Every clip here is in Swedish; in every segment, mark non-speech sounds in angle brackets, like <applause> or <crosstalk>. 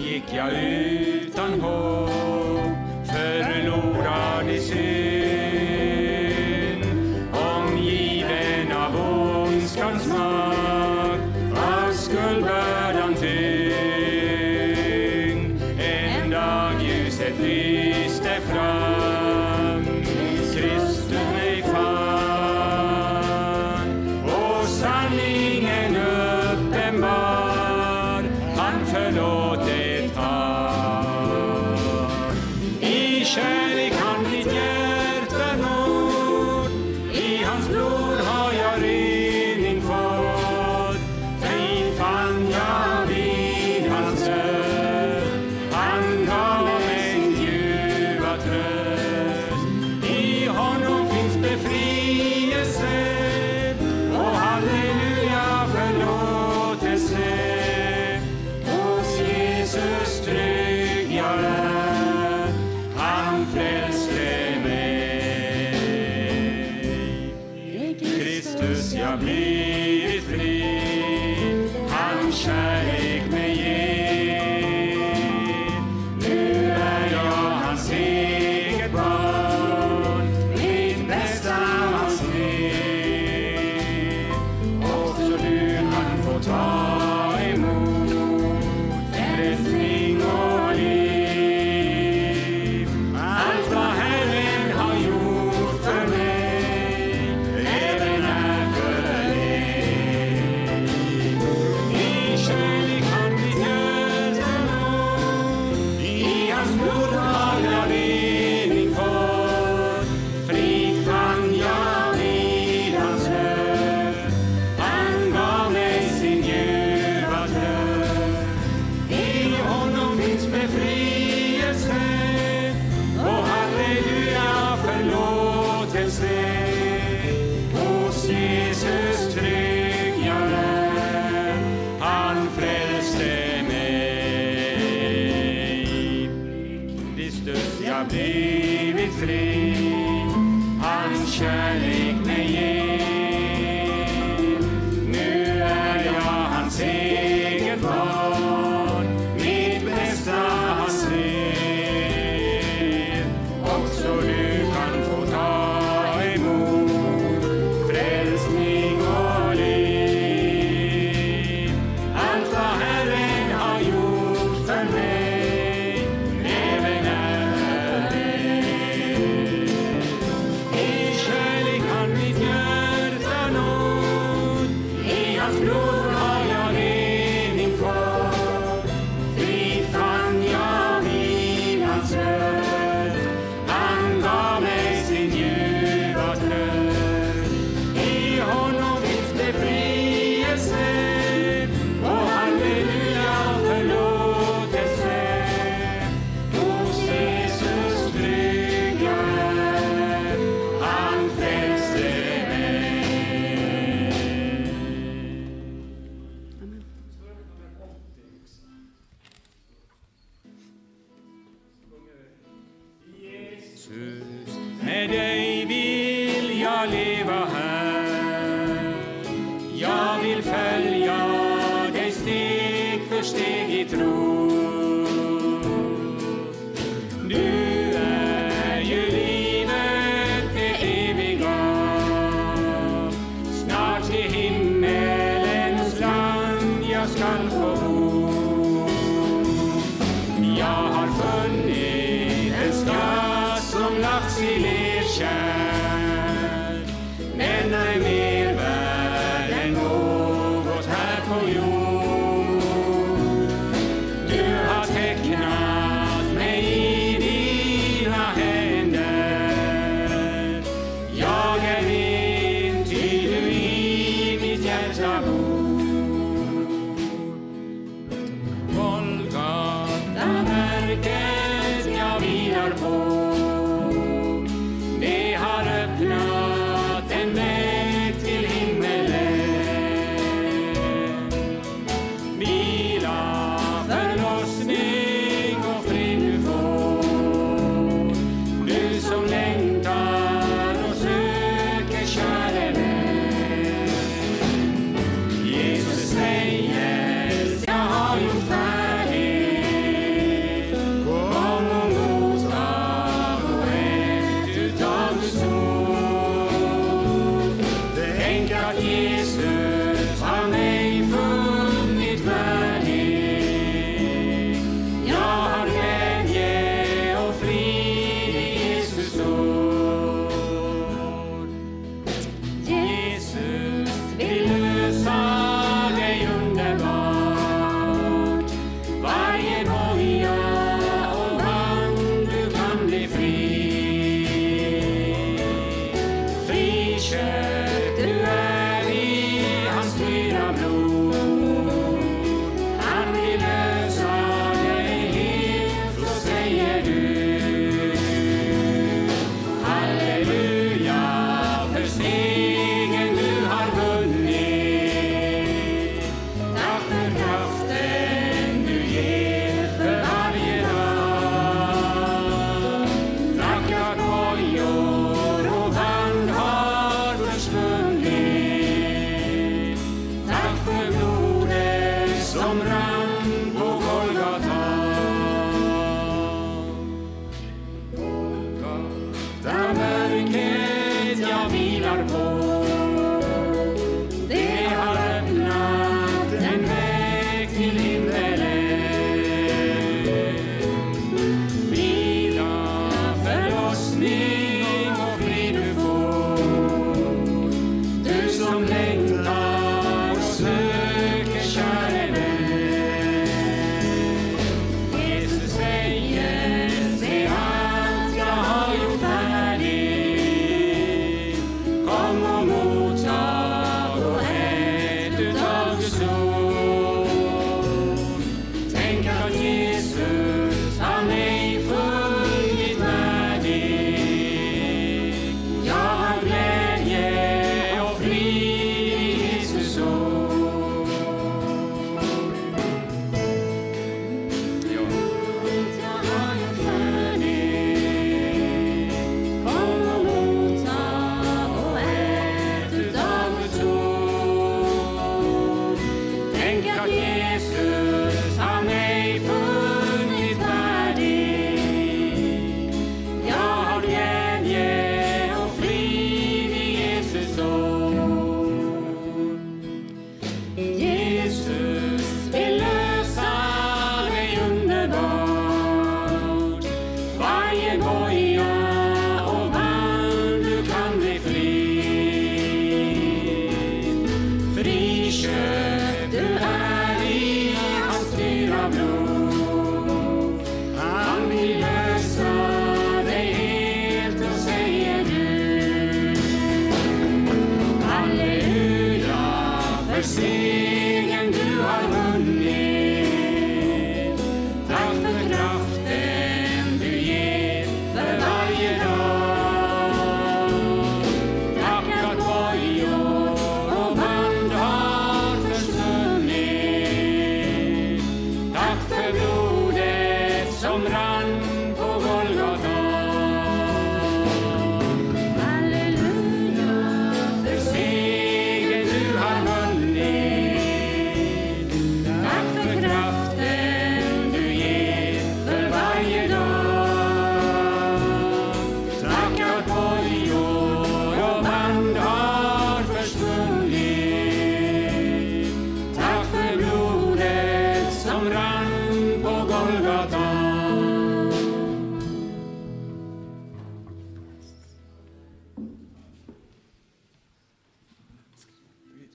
gick jag utan hopp,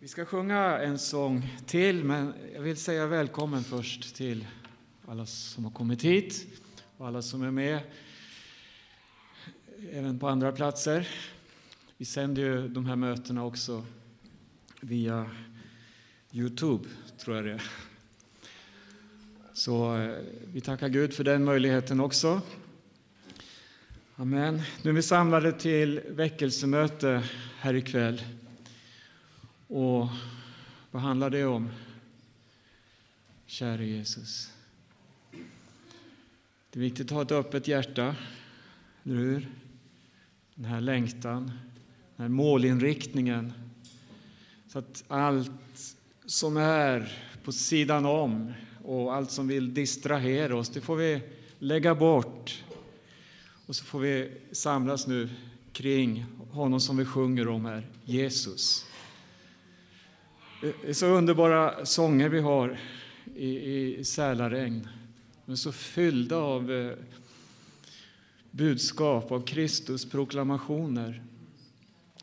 Vi ska sjunga en sång till, men jag vill säga välkommen först till alla som har kommit hit och alla som är med även på andra platser. Vi sänder ju de här mötena också via Youtube, tror jag det är. Så eh, vi tackar Gud för den möjligheten också. Amen. Nu är vi samlade till väckelsemöte här ikväll. Och vad handlar det om? Käre Jesus. Det är viktigt att ha ett öppet hjärta, eller hur? Den här längtan, den här målinriktningen. Så att allt som är på sidan om och allt som vill distrahera oss, det får vi lägga bort. Och så får vi samlas nu kring honom som vi sjunger om här, Jesus. Det är så underbara sånger vi har i, i Sälaregn. De är så fyllda av eh, budskap, av Kristus proklamationer.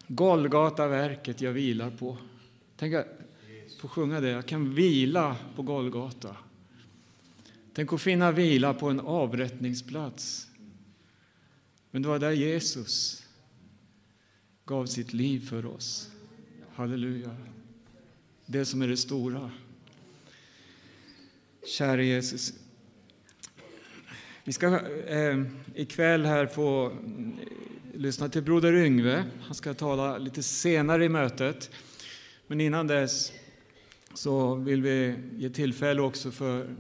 Golgataverket jag vilar på. Tänk att få sjunga det. Jag kan vila på Golgata. Tänk att finna vila på en avrättningsplats. Men det var där Jesus gav sitt liv för oss. Halleluja. Det som är det stora. Käre Jesus. Vi ska eh, ikväll här få eh, lyssna till Broder Yngve. Han ska tala lite senare i mötet. Men innan dess så vill vi ge tillfälle också för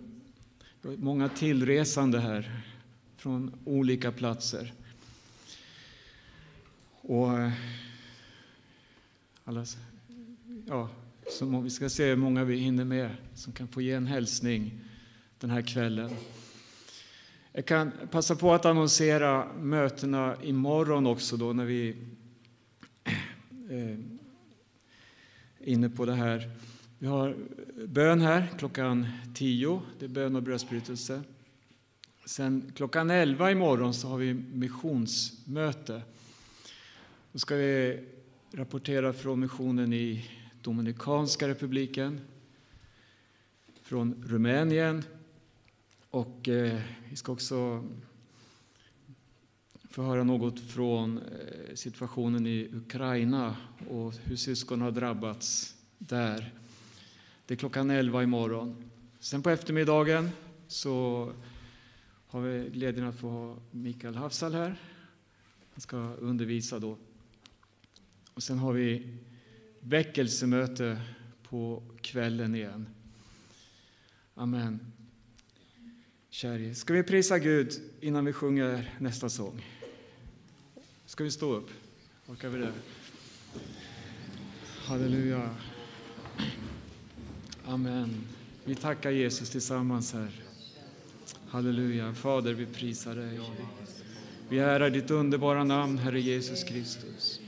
många tillresande här från olika platser. Och eh, alla, ja, som vi ska se hur många vi hinner med som kan få ge en hälsning den här kvällen. Jag kan passa på att annonsera mötena imorgon också då när vi eh, är inne på det här. Vi har bön här klockan 10, det är bön och brödsbrytelse. Sen klockan 11 imorgon så har vi missionsmöte. Då ska vi rapportera från missionen i Dominikanska republiken, från Rumänien och eh, vi ska också få höra något från eh, situationen i Ukraina och hur syskon har drabbats där. Det är klockan 11 imorgon. Sen på eftermiddagen så har vi glädjen att få ha Mikael Hafsal här. Han ska undervisa då. Och sen har vi väckelsemöte på kvällen igen. Amen. Käre, ska vi prisa Gud innan vi sjunger nästa sång? Ska vi stå upp? Orkar vi det? Halleluja. Amen. Vi tackar Jesus tillsammans här. Halleluja. Fader, vi prisar dig. Vi ärar ditt underbara namn, Herre Jesus Kristus.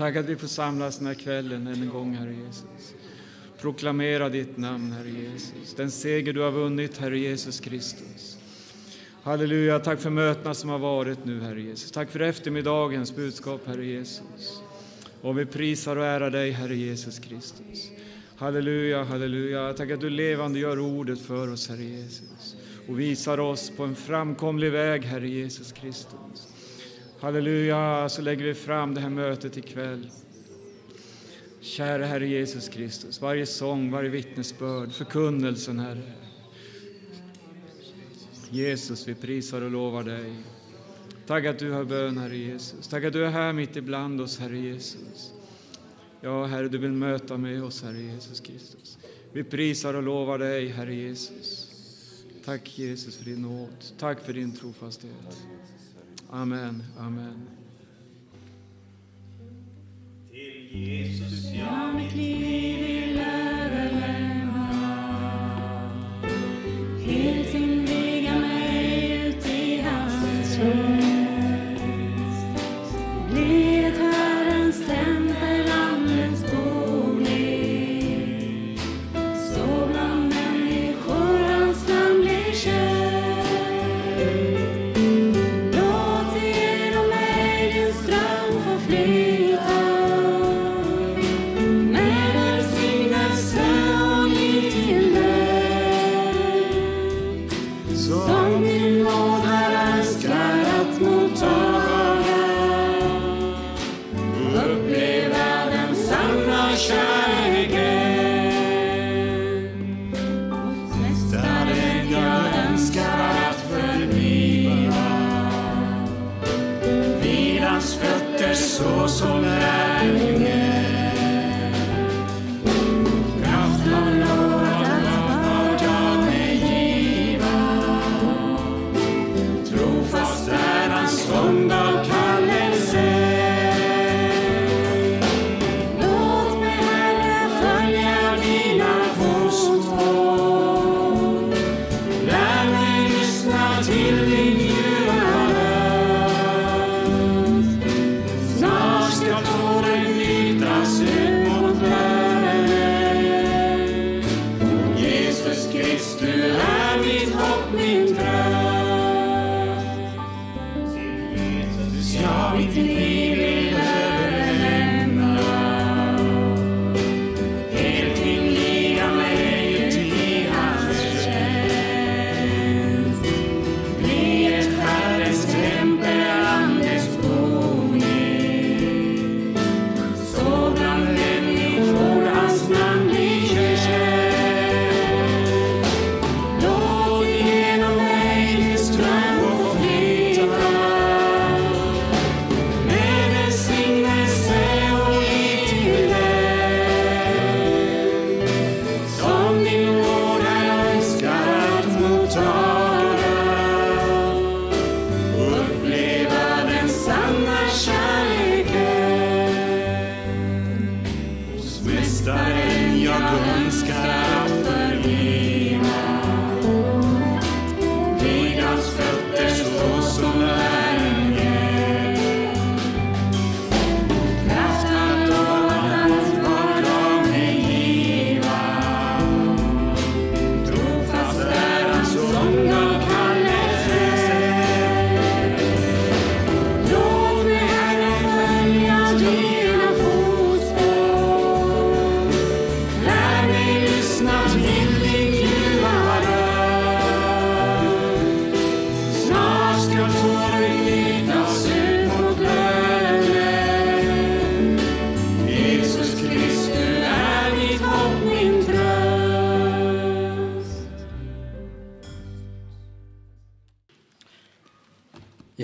Tack att vi får samlas den här kvällen än en gång, Herre Jesus. Proklamera ditt namn, Herre Jesus. Den seger du har vunnit, Herre Jesus Kristus. Halleluja, tack för mötena som har varit nu, Herre Jesus. Tack för eftermiddagens budskap, Herre Jesus. Och vi prisar och ärar dig, Herre Jesus Kristus. Halleluja, halleluja. Tack att du levande gör ordet för oss, Herre Jesus. Och visar oss på en framkomlig väg, Herre Jesus Kristus. Halleluja, så lägger vi fram det här mötet ikväll. Kära Herre Jesus Kristus, varje sång, varje vittnesbörd, förkunnelsen, Herre. Jesus, vi prisar och lovar dig. Tack att du har bön, Herre Jesus. Tack att du är här mitt ibland oss, Herre Jesus. Ja, Herre, du vill möta med oss, Herre Jesus Kristus. Vi prisar och lovar dig, Herre Jesus. Tack Jesus för din nåd. Tack för din trofasthet. Amen, amen. Till Jesus Ja, mitt liv vill överlämna Helt inviga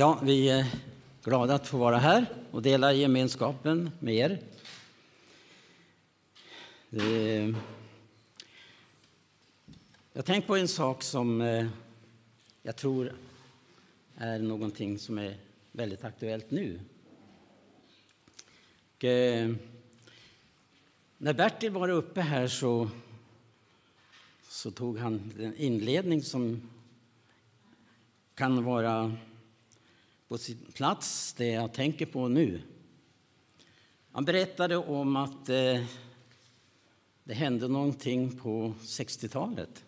Ja, vi är glada att få vara här och dela gemenskapen med er. Jag Jag tänker på en sak som eh, jag tror är någonting som är väldigt aktuellt nu. Och, eh, när Bertil var uppe här så, så tog han en inledning som kan vara på sin plats, det jag tänker på nu. Han berättade om att eh, det hände någonting på 60-talet.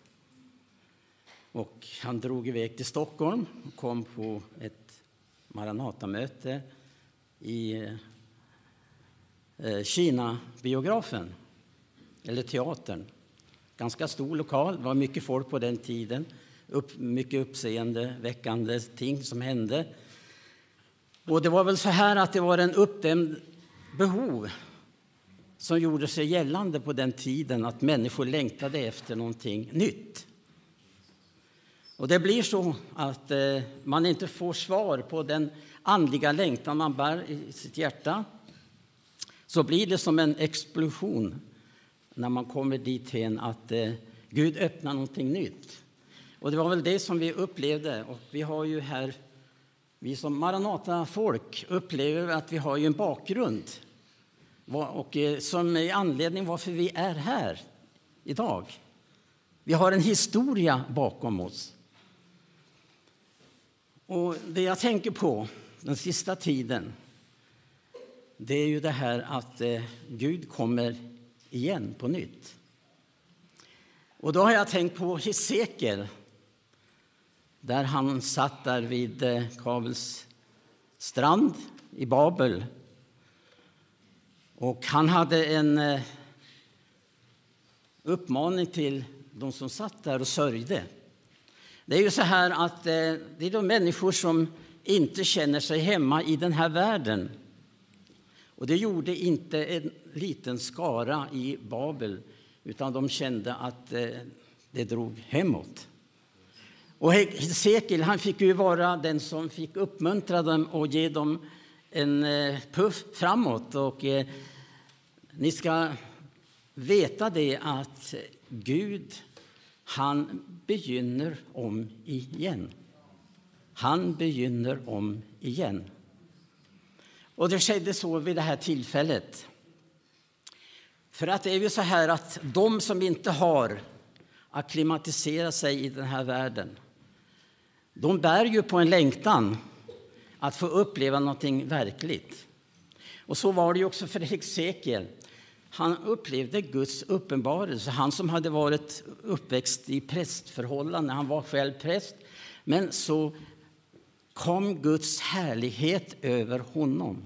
Och han drog iväg till Stockholm och kom på ett Maranatamöte i eh, eh, Kina-biografen, eller teatern. Ganska stor lokal, det var mycket folk på den tiden. Upp, mycket uppseendeväckande ting som hände. Och det var väl så här att det var en uppdämd behov som gjorde sig gällande på den tiden, att människor längtade efter någonting nytt. Och det blir så att eh, man inte får svar på den andliga längtan man bär i sitt hjärta. Så blir det som en explosion när man kommer dithän att eh, Gud öppnar någonting nytt. Och det var väl det som vi upplevde. Och vi har ju här, vi som Maranata-folk upplever att vi har ju en bakgrund. Och eh, som är anledning varför vi är här idag. Vi har en historia bakom oss. Och det jag tänker på den sista tiden det är ju det här att eh, Gud kommer igen på nytt. Och då har jag tänkt på Hesekiel där han satt där vid eh, Kabels strand i Babel. Och han hade en eh, uppmaning till de som satt där och sörjde. Det är ju så här att eh, det är de människor som inte känner sig hemma i den här världen. Och det gjorde inte en liten skara i Babel, utan de kände att det drog hemåt. Och Hesekiel han fick ju vara den som fick uppmuntra dem och ge dem en eh, puff framåt. Och, eh, ni ska veta det att Gud, han begynner om igen. Han begynner om igen. Och det skedde så vid det här tillfället. För att det är ju så här att de som inte har akklimatiserat sig i den här världen, de bär ju på en längtan att få uppleva någonting verkligt. Och så var det ju också för Hesekiel. Han upplevde Guds uppenbarelse. Han som hade varit uppväxt i prästförhållanden, han var själv präst. Men så kom Guds härlighet över honom.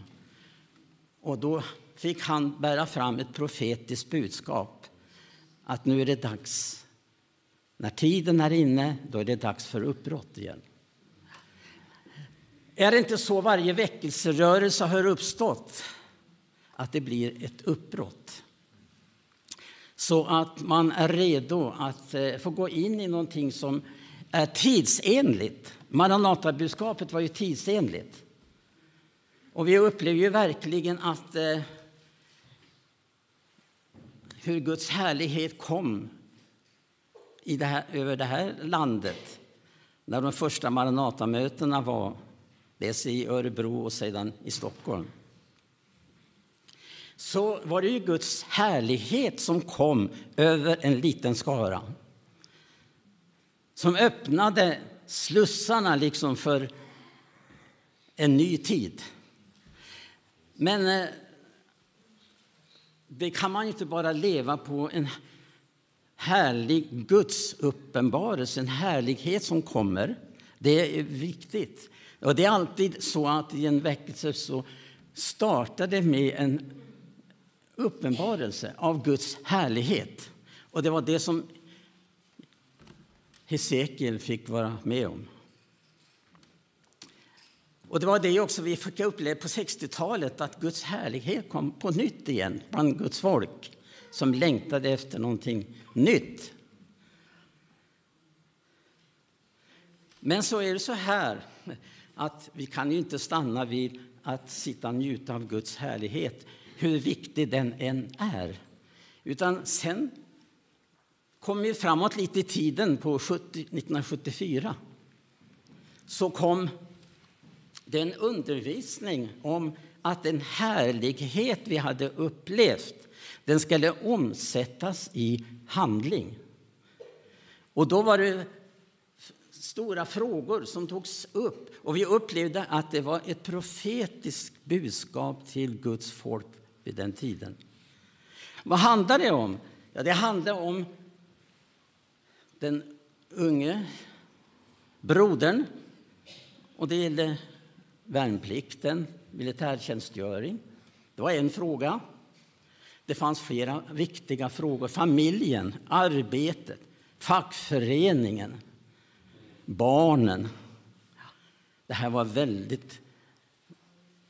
Och då fick han bära fram ett profetiskt budskap. Att nu är det dags. När tiden är inne, då är det dags för uppbrott igen. Är det inte så varje väckelserörelse har uppstått? Att det blir ett uppbrott. Så att man är redo att eh, få gå in i någonting som är tidsenligt. Maranatabudskapet var ju tidsenligt. Och vi upplever ju verkligen att eh, hur Guds härlighet kom i det här, över det här landet när de första Maranatamötena var, dels i Örebro och sedan i Stockholm. Så var det ju Guds härlighet som kom över en liten skara. som öppnade slussarna liksom för en ny tid. Men eh, det kan man ju inte bara leva på en härlig Guds uppenbarelse, en härlighet som kommer. Det är viktigt. Och det är alltid så att i en väckelse så startar det med en uppenbarelse av Guds härlighet. Och det var det som Hesekiel fick vara med om. Och det var det också vi fick uppleva på 60-talet, att Guds härlighet kom på nytt igen bland Guds folk som längtade efter någonting nytt. Men så är det så här att vi kan ju inte stanna vid att sitta och njuta av Guds härlighet, hur viktig den än är. Utan sen kom vi framåt lite i tiden, på 70, 1974. Så kom den undervisning om att den härlighet vi hade upplevt den skulle omsättas i handling. Och då var det stora frågor som togs upp och vi upplevde att det var ett profetiskt budskap till Guds folk vid den tiden. Vad handlar det om? Ja, det handlar om den unge brodern och det gällde värnplikten, militärtjänstgöring. Det var en fråga. Det fanns flera viktiga frågor. Familjen, arbetet, fackföreningen, barnen. Det här var väldigt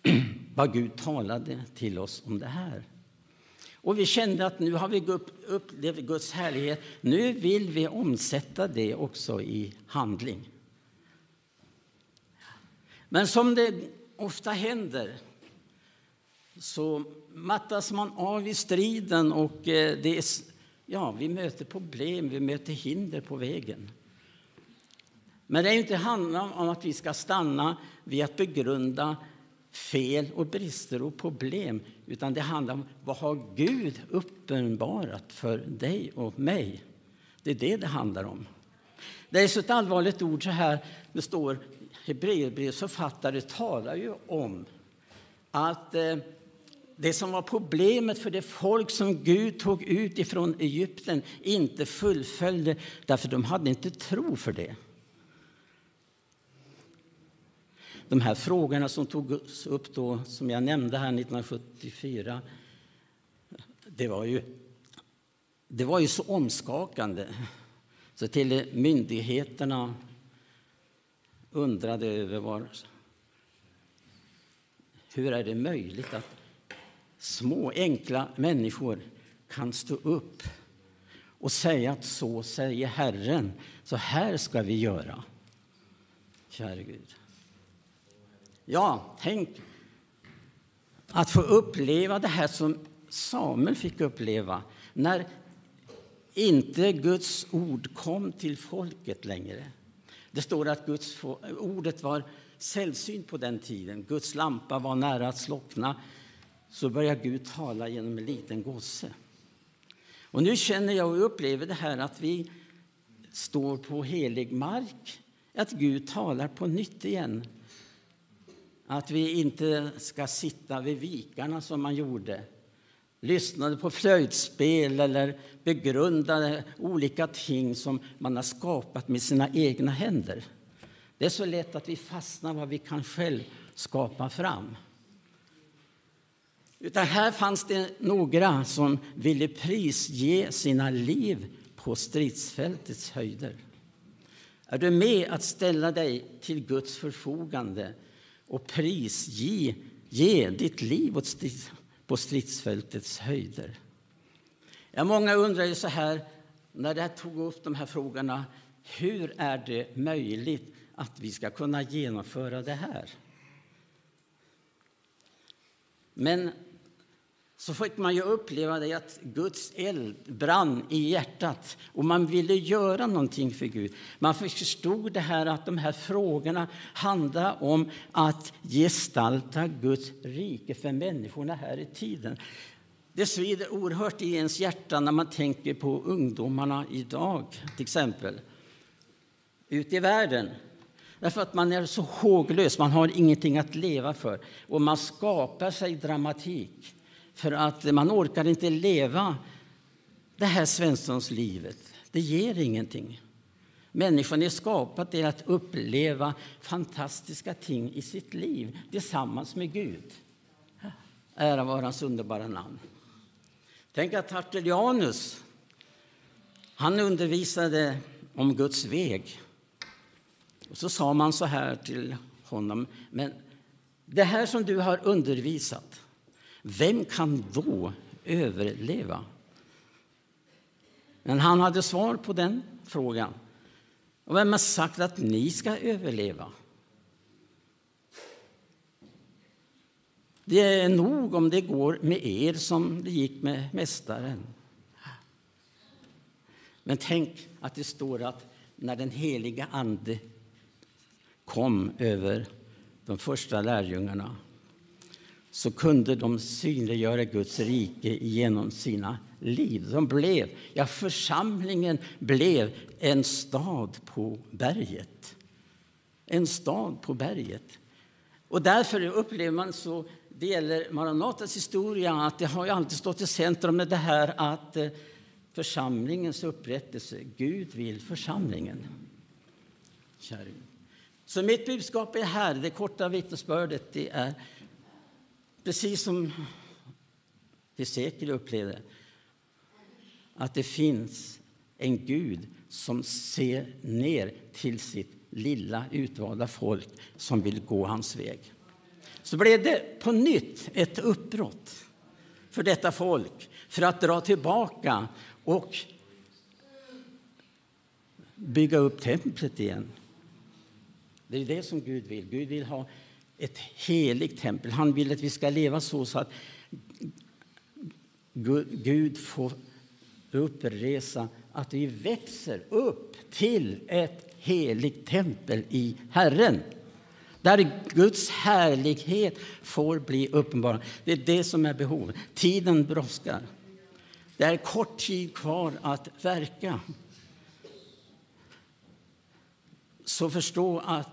<clears throat> vad Gud talade till oss om det här. Och vi kände att nu har vi upplevt Guds härlighet. Nu vill vi omsätta det också i handling. Men som det ofta händer så mattas man av i striden och eh, det är, ja, vi möter problem, vi möter hinder på vägen. Men det är inte handlar om att vi ska stanna vid att begrunda fel och brister och problem utan det handlar om vad har Gud uppenbarat för dig och mig. Det är det det handlar om. Det är så ett allvarligt ord så här, det står Hebreerbrevets författare talar ju om att eh, det som var problemet för det folk som Gud tog ut ifrån Egypten inte fullföljde därför de hade inte tro för det. De här frågorna som togs upp då, som jag nämnde här 1974, det var ju, det var ju så omskakande. Så till myndigheterna undrade över var, hur är det möjligt att små enkla människor kan stå upp och säga att så säger Herren, så här ska vi göra. Käre Gud. Ja, tänk att få uppleva det här som Samuel fick uppleva när inte Guds ord kom till folket längre. Det står att Guds ordet var sällsynt på den tiden. Guds lampa var nära att slockna. Så börjar Gud tala genom en liten gosse. Och nu känner jag och upplever det här att vi står på helig mark. Att Gud talar på nytt igen. Att vi inte ska sitta vid vikarna som man gjorde lyssnade på flöjtspel eller begrundade olika ting som man har skapat med sina egna händer. Det är så lätt att vi fastnar vad vi kan själv skapa fram. Utan här fanns det några som ville prisge sina liv på stridsfältets höjder. Är du med att ställa dig till Guds förfogande och prisge ge ditt liv på stridsfältets höjder. Ja, många undrar ju så här, när jag tog upp de här frågorna, hur är det möjligt att vi ska kunna genomföra det här? Men så fick man ju uppleva det att Guds eld brann i hjärtat och man ville göra någonting för Gud. Man förstod det här att de här frågorna handlar om att gestalta Guds rike för människorna här i tiden. Det svider oerhört i ens hjärta när man tänker på ungdomarna idag, till exempel. Ute i världen. Därför att man är så håglös, man har ingenting att leva för. Och man skapar sig dramatik för att man orkar inte leva det här Svenssonslivet. Det ger ingenting. Människan är skapad till att uppleva fantastiska ting i sitt liv tillsammans med Gud. Ära vare hans underbara namn. Tänk att Tertullianus han undervisade om Guds väg. Och så sa man så här till honom. Men det här som du har undervisat, vem kan då överleva? Men han hade svar på den frågan. Och vem har sagt att ni ska överleva? Det är nog om det går med er som det gick med Mästaren. Men tänk att det står att när den heliga Ande kom över de första lärjungarna så kunde de synliggöra Guds rike genom sina liv. De blev, ja, församlingen blev en stad på berget. En stad på berget. Och därför upplever man så, det gäller Maranatas historia, att det har ju alltid stått i centrum med det här att eh, församlingens upprättelse, Gud vill församlingen. Kära Så mitt budskap är här, det korta vittnesbördet, det är precis som Hesekiel upplevde att det finns en Gud som ser ner till sitt lilla utvalda folk som vill gå hans väg. Så blev det på nytt ett uppbrott för detta folk för att dra tillbaka och bygga upp templet igen. Det är det som Gud vill. Gud vill ha ett heligt tempel. Han vill att vi ska leva så, så att Gud får uppresa att vi växer upp till ett heligt tempel i Herren. Där Guds härlighet får bli uppenbar. Det är det som är behovet. Tiden brådskar. Det är kort tid kvar att verka. Så förstå att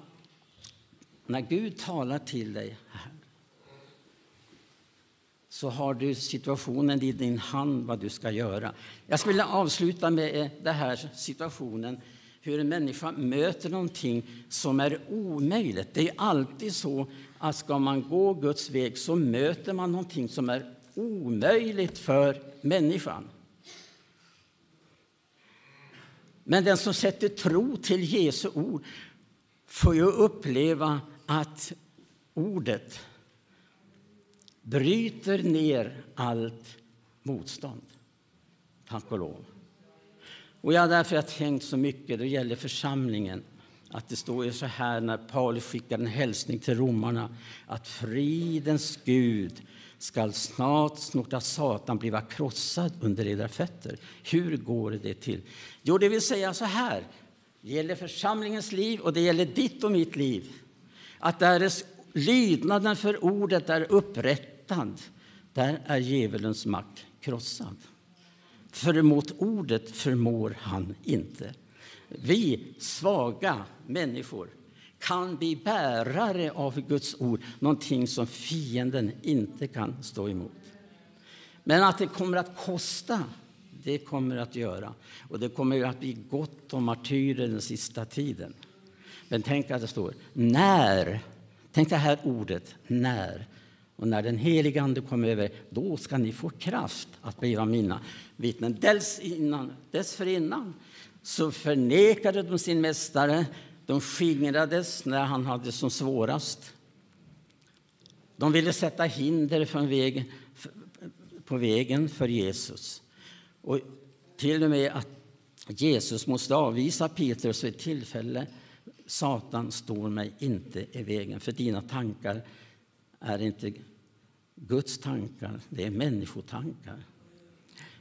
när Gud talar till dig här så har du situationen i din hand vad du ska göra. Jag skulle avsluta med eh, den här situationen hur en människa möter någonting som är omöjligt. Det är alltid så att ska man gå Guds väg så möter man någonting som är omöjligt för människan. Men den som sätter tro till Jesu ord får ju uppleva att ordet bryter ner allt motstånd. Tack och lov. Och jag har därför tänkt så mycket, det gäller församlingen, att det står ju så här när Paulus skickar en hälsning till romarna att fridens Gud skall snart låta Satan bliva krossad under era fötter. Hur går det till? Jo, det vill säga så här. Det gäller församlingens liv och det gäller ditt och mitt liv. Att därest lydnaden för ordet är upprättad, där är djävulens makt krossad. För mot ordet förmår han inte. Vi svaga människor kan bli bärare av Guds ord, någonting som fienden inte kan stå emot. Men att det kommer att kosta, det kommer att göra. Och det kommer att bli gott om martyrer den sista tiden. Men tänk att det står när. Tänk det här ordet när. Och när den helige Ande kommer över, då ska ni få kraft att bli mina vittnen. Dessförinnan, dessförinnan så förnekade de sin mästare de skingrades när han hade som svårast. De ville sätta hinder vägen, på vägen för Jesus. Och till och med att Jesus måste avvisa Petrus vid ett tillfälle. Satan står mig inte i vägen, för dina tankar är inte Guds tankar, det är människotankar.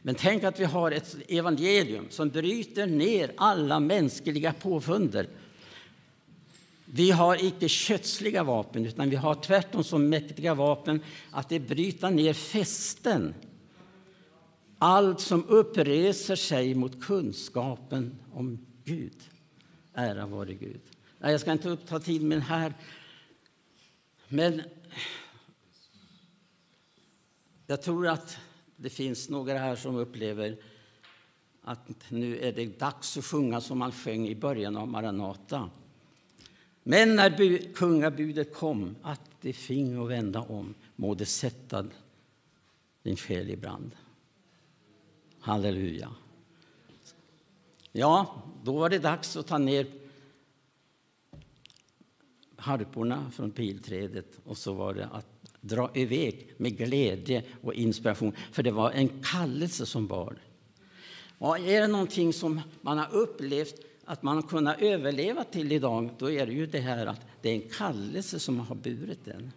Men tänk att vi har ett evangelium som bryter ner alla mänskliga påfunder vi har icke kötsliga vapen, utan vi har tvärtom så mäktiga vapen att det bryter ner fästen. Allt som uppreser sig mot kunskapen om Gud Ära vare Gud. Nej, jag ska inte uppta tid med det här. Men jag tror att det finns några här som upplever att nu är det dags att sjunga som man sjöng i början av Maranata. Men när bu- kungabudet kom, att det fing och vända om, må det sätta din själ i brand. Halleluja. Ja, då var det dags att ta ner harporna från pilträdet och så var det att dra iväg med glädje och inspiration, för det var en kallelse som bar. Och är det någonting som man har upplevt att man har kunnat överleva till idag, då är det ju det här att det är en kallelse som har burit den.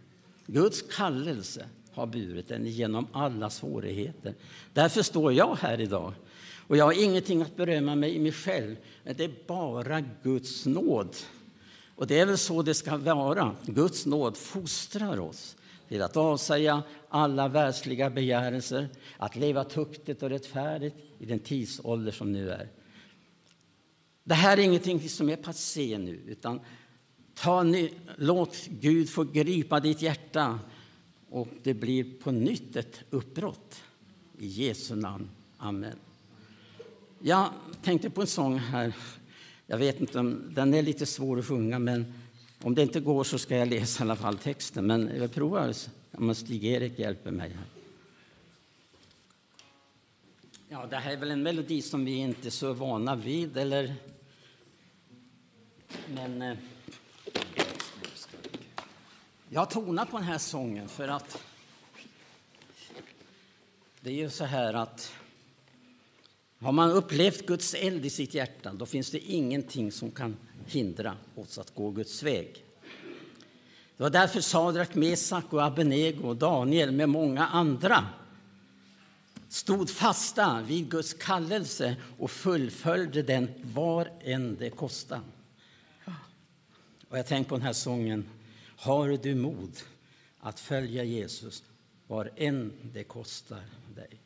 Guds kallelse har burit den genom alla svårigheter. Därför står jag här idag. Och jag har ingenting att berömma mig i mig själv, men det är bara Guds nåd. Och det är väl så det ska vara. Guds nåd fostrar oss till att avsäga alla världsliga begärelser, att leva tuktigt och rättfärdigt i den tidsålder som nu är. Det här är ingenting som är passé nu, utan ta ny, låt Gud få gripa ditt hjärta och det blir på nytt ett uppbrott. I Jesu namn. Amen. Jag tänkte på en sång här. Jag vet inte om den är lite svår att sjunga, men om det inte går så ska jag läsa i alla fall texten. Men jag provar om Stig-Erik hjälper mig. Här. Ja, det här är väl en melodi som vi inte är så vana vid, eller? Men eh, jag tonat på den här sången för att det är ju så här att har man upplevt Guds eld i sitt hjärta, då finns det ingenting som kan hindra oss att gå Guds väg. Det var därför Sadrak, Mesak och Abenego och Daniel med många andra stod fasta vid Guds kallelse och fullföljde den var än det kostade. Och jag tänker på den här sången. Har du mod att följa Jesus var än det kostar dig?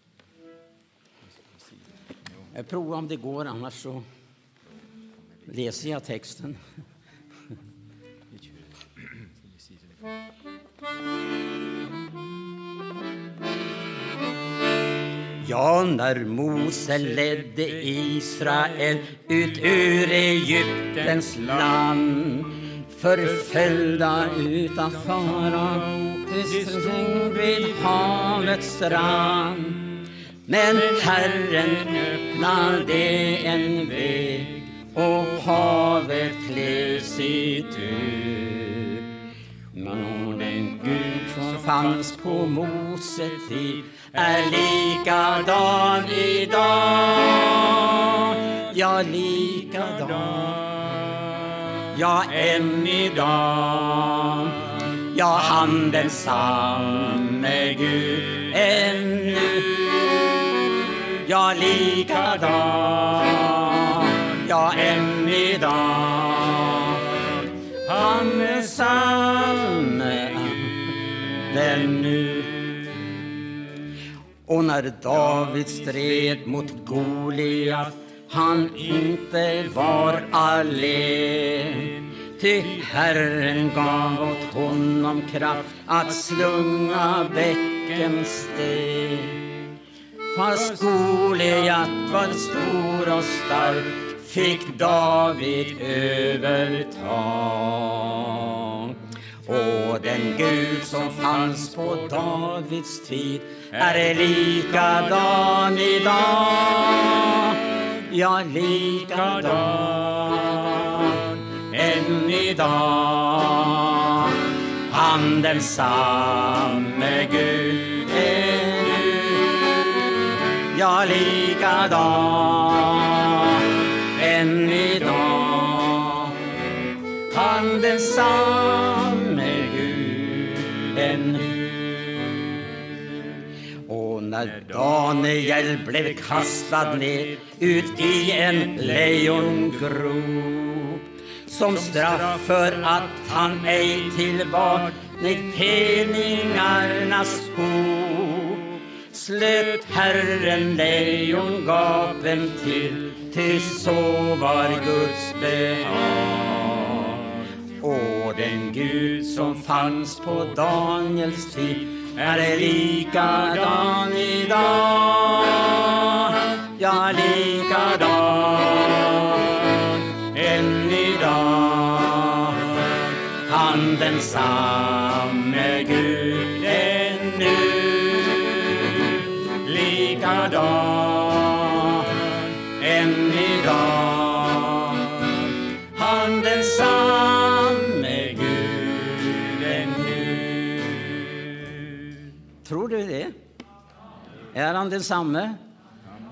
Eh, jag provar om det går, annars så läser jag texten. Ja, när Mose ledde Israel ut ur Egyptens land förföljda utan fara de stod vid havets strand men Herren öppnade en väg och havet klövs itu. ut. Den Gud som fanns på Mose tid är likadan idag. Ja, likadan. Ja, än idag. Ja, han densamme Gud ja, likadan, ja, än idag. Han är samme den nu. Och när David stred mot Goliat han inte var allen Ty Herren gav åt honom kraft att slunga bäckens sten Fast Goliat var stor och stark fick David övertag. Och den Gud som fanns på Davids tid är likadan idag. Ja, likadan än idag. Han densamme Gud likadan än idag. Han densamme guden Gud ännu. Och när Daniel blev kastad ner ut i en lejongrop som straff för att han ej tillbar peningarnas hop slöt Herren lejongapen till, ty så var Guds behag. Och den Gud som fanns på Daniels tid är likadan idag. Ja, likadan än idag. Han densamme Är han densamme?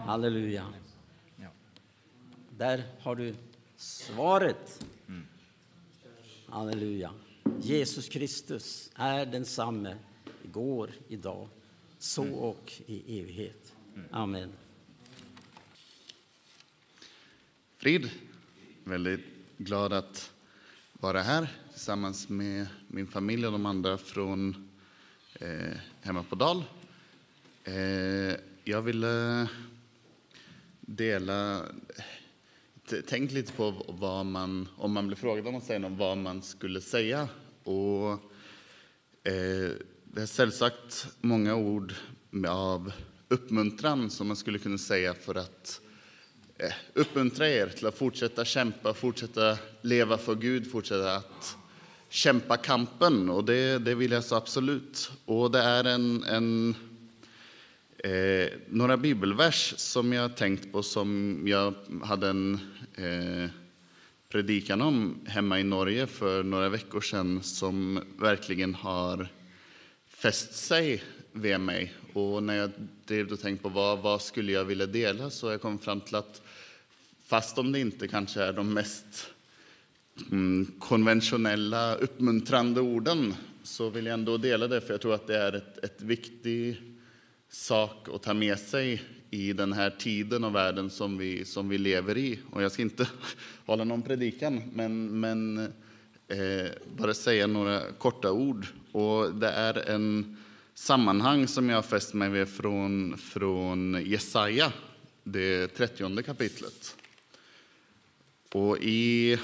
Halleluja. Där har du svaret. Halleluja. Jesus Kristus är densamme igår, idag, så och i evighet. Amen. Frid. Väldigt glad att vara här tillsammans med min familj och de andra från eh, hemma på Dal. Eh, jag ville dela... Tänk lite på vad man, om man blir frågad om att säga något, vad man skulle säga. Och eh, det är sällsagt många ord av uppmuntran som man skulle kunna säga för att eh, uppmuntra er till att fortsätta kämpa, fortsätta leva för Gud, fortsätta att kämpa kampen. Och det, det vill jag så absolut. Och det är en, en eh, några bibelvers som jag tänkt på som jag hade en eh, predikan om hemma i Norge för några veckor sedan som verkligen har fäst sig vid mig. Och när jag drev och tänkte på vad, vad skulle jag vilja dela så jag kom fram till att fast om det inte kanske är de mest mm, konventionella uppmuntrande orden så vill jag ändå dela det för jag tror att det är ett, ett viktigt sak att ta med sig i den här tiden och världen som vi, som vi lever i. Och jag ska inte <laughs> hålla någon predikan, men, men eh, bara säga några korta ord. Och det är en sammanhang som jag har fäst mig vid från, från Jesaja, det 30 kapitlet. Och i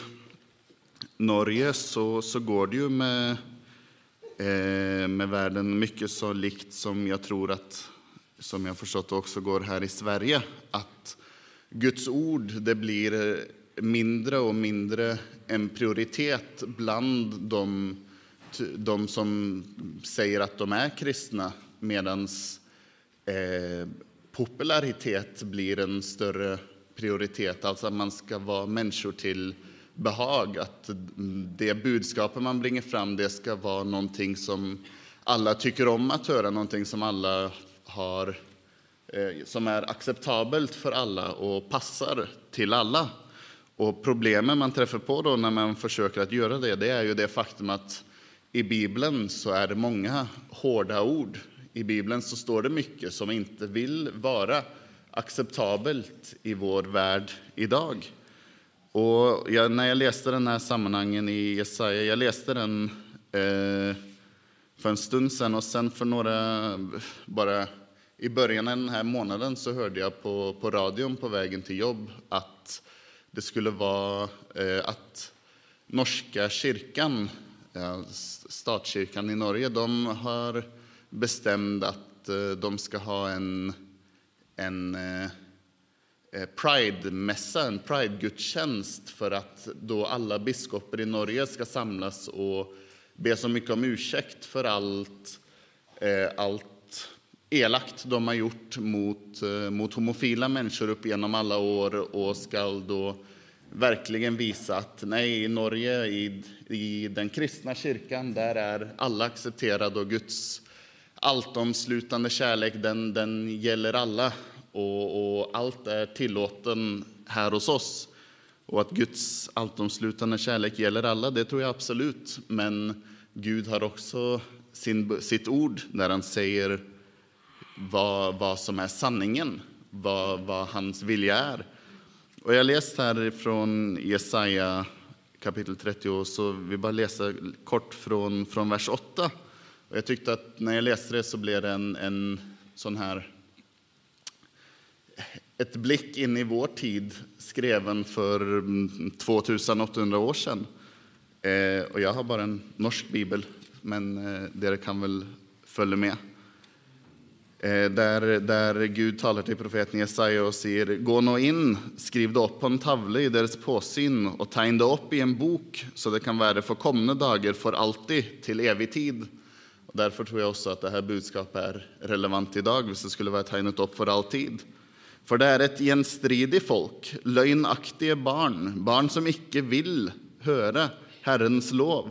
Norge så, så går det ju med, eh, med världen mycket så likt som jag tror att, som jag förstått också går här i Sverige, att Guds ord det blir mindre och mindre en prioritet bland de, de som säger att de är kristna, medan eh, popularitet blir en större prioritet, alltså att man ska vara människor till behag, att det budskapet man bringar fram det ska vara någonting som alla tycker om att höra, någonting som alla har, eh, som är acceptabelt för alla och passar till alla. Och problemen man träffar på då när man försöker att göra det, det är ju det faktum att i Bibeln så är det många hårda ord. I Bibeln så står det mycket som inte vill vara acceptabelt i vår värld idag. Och jag, när jag läste den här sammanhangen i Jesaja, jag läste den eh, för en stund sedan och sen för några, bara i början av den här månaden så hörde jag på, på radion på vägen till jobb att det skulle vara eh, att norska kyrkan, eh, ja, statskyrkan i Norge, de har bestämt att eh, de ska ha en, en eh, eh, Pride-mässa, en Pride-gudstjänst för att då alla biskopar i Norge ska samlas och be så mycket om ursäkt för allt, eh, allt elakt de har gjort mot, eh, mot homofila människor upp genom alla år och ska då verkligen visa att nej, i Norge, i, i den kristna kyrkan, där är alla accepterade och Guds alltomslutande kärlek, den, den gäller alla och, och allt är tillåten här hos oss. Och att Guds alltomslutande kärlek gäller alla, det tror jag absolut. Men Gud har också sin, sitt ord när han säger vad, vad som är sanningen, vad, vad hans vilja är. Och jag läste här från Jesaja kapitel 30, så vi bara läsa kort från, från vers 8. Och jag tyckte att när jag läste det så blev det en, en sån här ett blick in i vår tid skriven för 2800 år sedan. Eh, och jag har bara en norsk bibel, men eh, det kan väl följa med. Eh, där, där Gud talar till profeten Jesaja och säger Gå nå in, skriv det upp på en tavle i deras påsyn och tegn det upp i en bok så det kan vara för kommande dagar för alltid, till evig tid. Och därför tror jag också att det här budskapet är relevant idag, om det skulle vara tegnet upp för alltid. För det är ett genstridigt folk, lögnaktiga barn, barn som inte vill höra Herrens lov.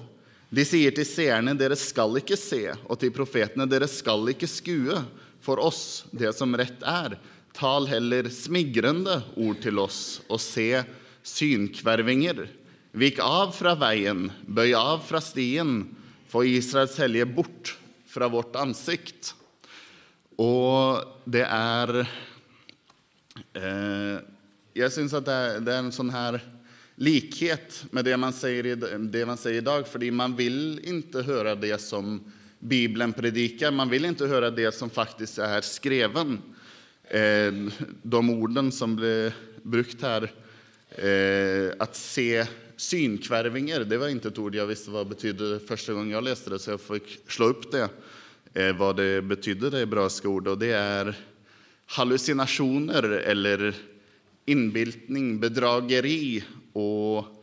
De säger till seerne, deras skall inte se, och till profeterna, deras skall inte skue för oss det som rätt är. Tal heller smigrande ord till oss och se synkvärvinger. Vik av från vägen, böj av från stien, få Israels helge bort från vårt ansikt. Och det är Eh, jag syns att det är, det är, en sån här likhet med det man säger, i, det man säger idag, för man vill inte höra det som Bibeln predikar, man vill inte höra det som faktiskt är skreven. Eh, de orden som blev brukt här, eh, att se synkvärvingar, det var inte ett ord jag visste vad det betydde första gången jag läste det, så jag fick slå upp det, eh, vad det betydde, det hebreiska ordet, och det är hallucinationer eller inbildning, bedrageri och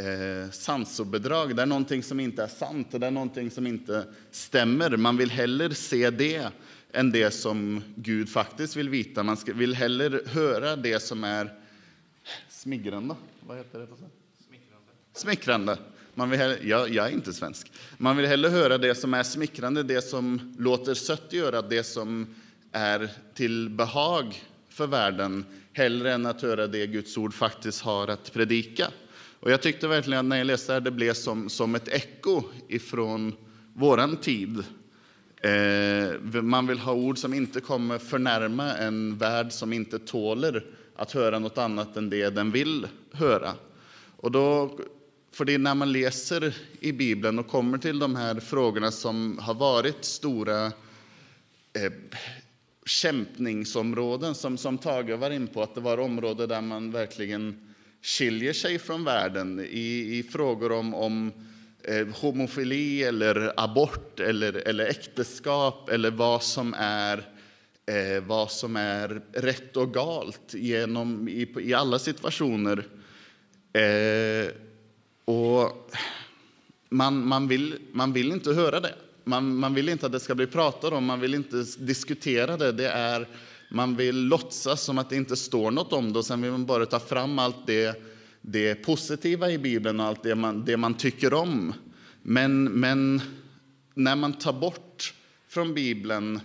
eh, sansobedrag. Det är någonting som inte är sant, det är någonting som inte stämmer. Man vill hellre se det än det som Gud faktiskt vill vita. Man ska, vill hellre höra det som är smigrande. Vad heter det? Smickrande. Smickrande. Man vill hellre, jag, jag är inte svensk. Man vill hellre höra det som är smickrande, det som låter sött göra, det som är till behag för världen hellre än att höra det Guds ord faktiskt har att predika. Och jag tyckte verkligen att när jag läste det, det blev som, som ett eko ifrån våran tid. Eh, man vill ha ord som inte kommer förnärma en värld som inte tåler att höra något annat än det den vill höra. Och då, för det när man läser i Bibeln och kommer till de här frågorna som har varit stora eh, kämpningsområden som, som Tage var in på, att det var områden där man verkligen skiljer sig från världen i, i frågor om, om eh, homofili eller abort eller, eller äktenskap eller vad som är eh, vad som är rätt och galt genom, i, i alla situationer. Eh, och man, man, vill, man vill inte höra det. Man, man vill inte att det ska bli pratat om, man vill inte diskutera det. det är, man vill låtsas som att det inte står något om det och sen vill man bara ta fram allt det, det positiva i Bibeln och allt det man, det man tycker om. Men, men när man tar bort från Bibeln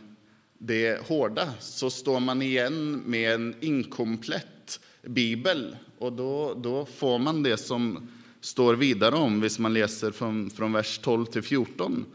det hårda så står man igen med en inkomplett bibel. Och då, då får man det som står vidare om, hvis man läser från, från vers 12 till 14.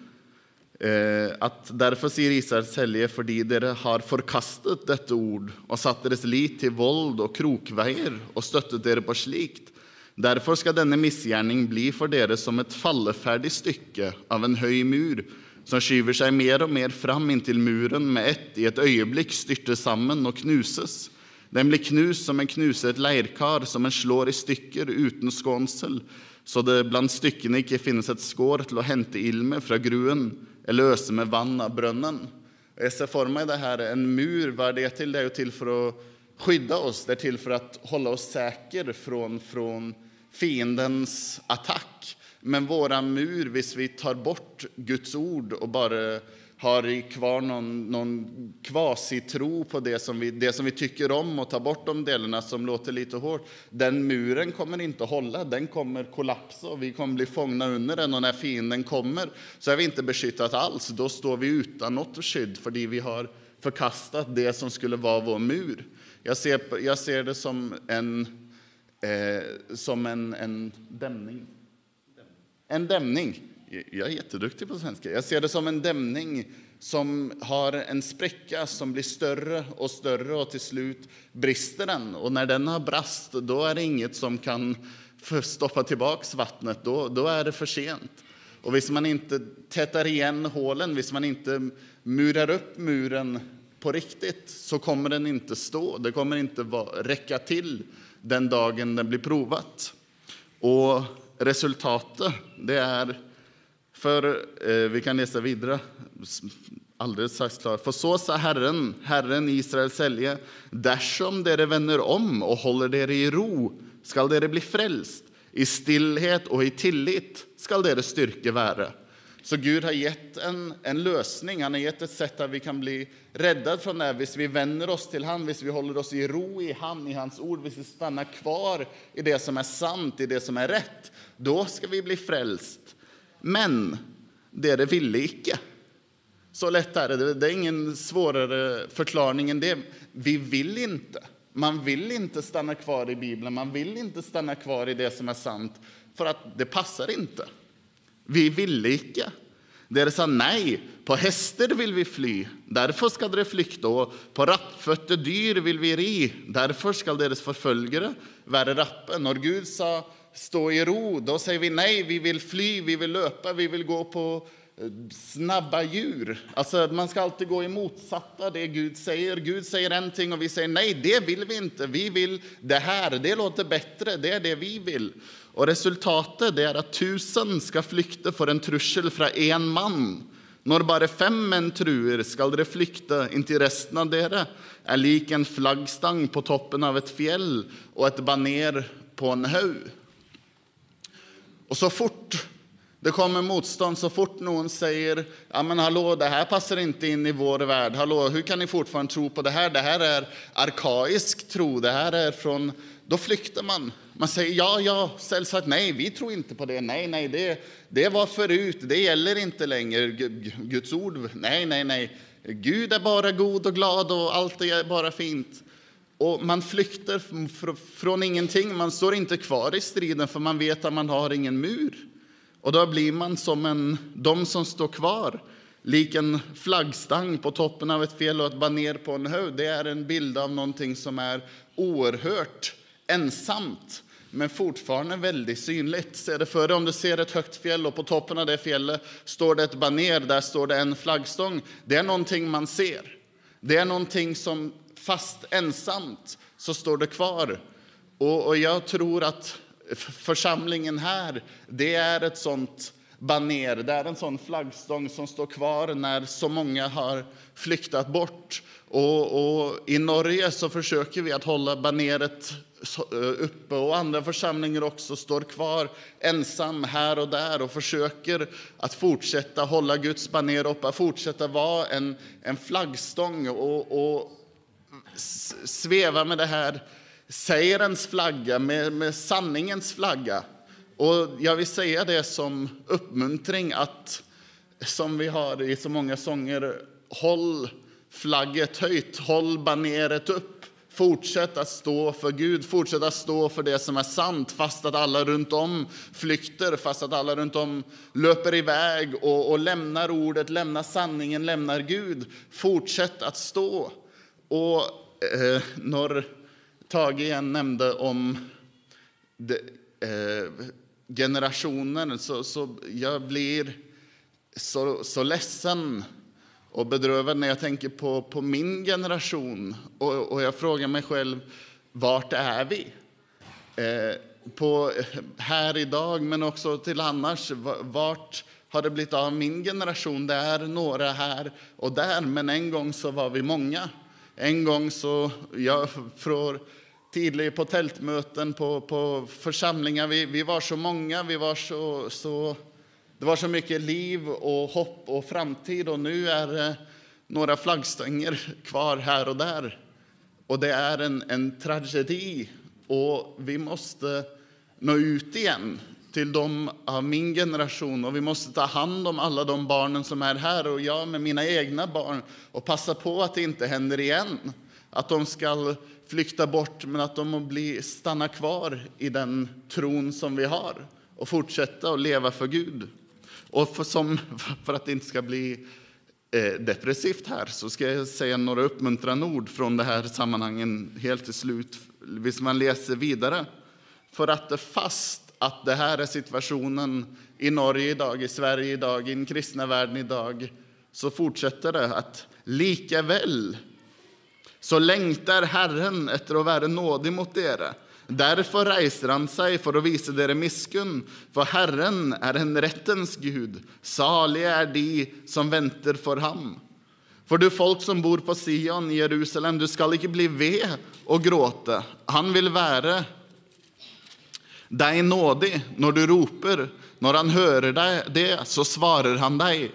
Eh, att därför säger Israels hellige, fordi dere har förkastat detta ord och satt deras lit till våld och krokvägar och stöttat dere på slikt. Därför ska denna missgärning bli för dere som ett fallfärdigt stycke av en hög mur som skyver sig mer och mer fram intill muren med ett i ett ögonblick styrter samman och knuses. Den blir knust som en knuset ett leirkar, som en slår i stycken utan skånsel, så det bland styckena inte finns ett skår till att hämta ilme från gruen eller ösa med vann av brunnen. Jag ser för mig det här, en mur, vad är det till? Det är ju till för att skydda oss, det är till för att hålla oss säkra från, från fiendens attack. Men våra mur, om vi tar bort Guds ord och bara har kvar någon, någon kvasitro på det som, vi, det som vi tycker om och tar bort de delarna som låter lite hårt. Den muren kommer inte att hålla, den kommer kollapsa och vi kommer bli fångna under den och när fienden kommer så är vi inte beskyttat alls. Då står vi utan något skydd för vi har förkastat det som skulle vara vår mur. Jag ser, jag ser det som en, eh, som en, en dämning. En dämning jag är jätteduktig på svenska. Jag ser det som en dämning som har en spricka som blir större och större och till slut brister den. Och när den har brast, då är det inget som kan stoppa tillbaks vattnet. Då, då är det för sent. Och visst man inte tätar igen hålen, visst man inte murar upp muren på riktigt så kommer den inte stå. Det kommer inte räcka till den dagen den blir provat. Och resultatet, det är... För eh, vi kan läsa vidare. Alldeles strax klar. För så sa Herren, Herren Israels helge, därsom dere vänder om och håller dere i ro, skall dere bli frälst. I stillhet och i tillit skall deres styrke vara. Så Gud har gett en, en lösning, han har gett ett sätt att vi kan bli räddade från det här. Om vi vänder oss till han, om vi håller oss i ro i han, i hans ord, om vi stannar kvar i det som är sant, i det som är rätt, då ska vi bli frälst. Men dere ville ikke. Så lätt är det. Det är ingen svårare förklaring än det. Vi vill inte. Man vill inte stanna kvar i Bibeln, man vill inte stanna kvar i det som är sant, för att det passar inte. Vi ville inte. Dere sa nej, på hästar vill vi fly, därför ska dere flykta, och på rappfötte dyr vill vi ri, därför ska deras förföljare vara rappe. När Gud sa stå i ro, då säger vi nej, vi vill fly, vi vill löpa, vi vill gå på eh, snabba djur. Alltså, man ska alltid gå i motsatta det Gud säger. Gud säger en ting och vi säger nej, det vill vi inte. Vi vill det här, det låter bättre, det är det vi vill. Och resultatet är att tusen ska flykta för en trussel från en man. När bara fem män truer skall de flykta intill resten av dere är lik en flaggstang på toppen av ett fjäll och ett baner på en hög. Och så fort det kommer motstånd, så fort någon säger ja men hallå, det här passar inte in i vår värld, hallå, hur kan ni fortfarande tro på det här? Det här är arkaisk tro, det här är från... Då flyktar man. Man säger ja, ja, självklart nej, vi tror inte på det, nej, nej, det, det var förut, det gäller inte längre, Guds ord, nej, nej, nej. Gud är bara god och glad och allt är bara fint. Och man flyktar från ingenting, man står inte kvar i striden för man vet att man har ingen mur. Och då blir man som en, de som står kvar, lik en flaggstang på toppen av ett fjäll och ett baner på en höjd. Det är en bild av någonting som är oerhört ensamt, men fortfarande väldigt synligt. Se det för om du ser ett högt fjäll och på toppen av det fjället står det ett baner, där står det en flaggstång. Det är någonting man ser. Det är någonting som fast ensamt så står det kvar. Och, och jag tror att församlingen här, det är ett sånt baner, det är en sån flaggstång som står kvar när så många har flyktat bort. Och, och I Norge så försöker vi att hålla baneret eh, uppe och andra församlingar också står kvar ensam här och där och försöker att fortsätta hålla Guds baner uppe, fortsätta vara en, en flaggstång och, och sväva med det här segerns flagga, med, med sanningens flagga. Och jag vill säga det som uppmuntring att, som vi har i så många sånger, håll flagget höjt, håll baneret upp. Fortsätt att stå för Gud, fortsätt att stå för det som är sant fast att alla runt om flykter, fast att alla runt om löper iväg och, och lämnar ordet, lämnar sanningen, lämnar Gud. Fortsätt att stå. Och eh, när Tage igen nämnde om de, eh, generationen så, så jag blir så, så ledsen och bedrövad när jag tänker på, på min generation. Och, och jag frågar mig själv, vart är vi? Eh, på, här idag, men också till annars. Vart har det blivit av min generation? Det är några här och där, men en gång så var vi många. En gång så, jag från tidigare på tältmöten, på, på församlingar, vi, vi var så många, vi var så, så det var så mycket liv och hopp och framtid. Och nu är det några flaggstänger kvar här och där. Och det är en, en tragedi. Och vi måste nå ut igen till de av min generation och vi måste ta hand om alla de barnen som är här och jag med mina egna barn och passa på att det inte händer igen. Att de ska flykta bort men att de bli, stanna kvar i den tron som vi har och fortsätta att leva för Gud. Och för, som, <laughs> för att det inte ska bli eh, depressivt här så ska jag säga några uppmuntrande ord från det här sammanhangen helt till slut, visst man läser vidare. För att det fast att det här är situationen i Norge idag, i Sverige idag, i den kristna världen idag, så fortsätter det att likaväl så längtar Herren efter att vara nådig mot er. Därför reiser han sig för att visa dere miskunn, för Herren är en rättens Gud. Saliga är de som väntar för ham. För du folk som bor på Sion, i Jerusalem, du skall inte bli ved och gråta. Han vill vara. Dig nådig når du roper. Når han hører deg det, så svarer han deg.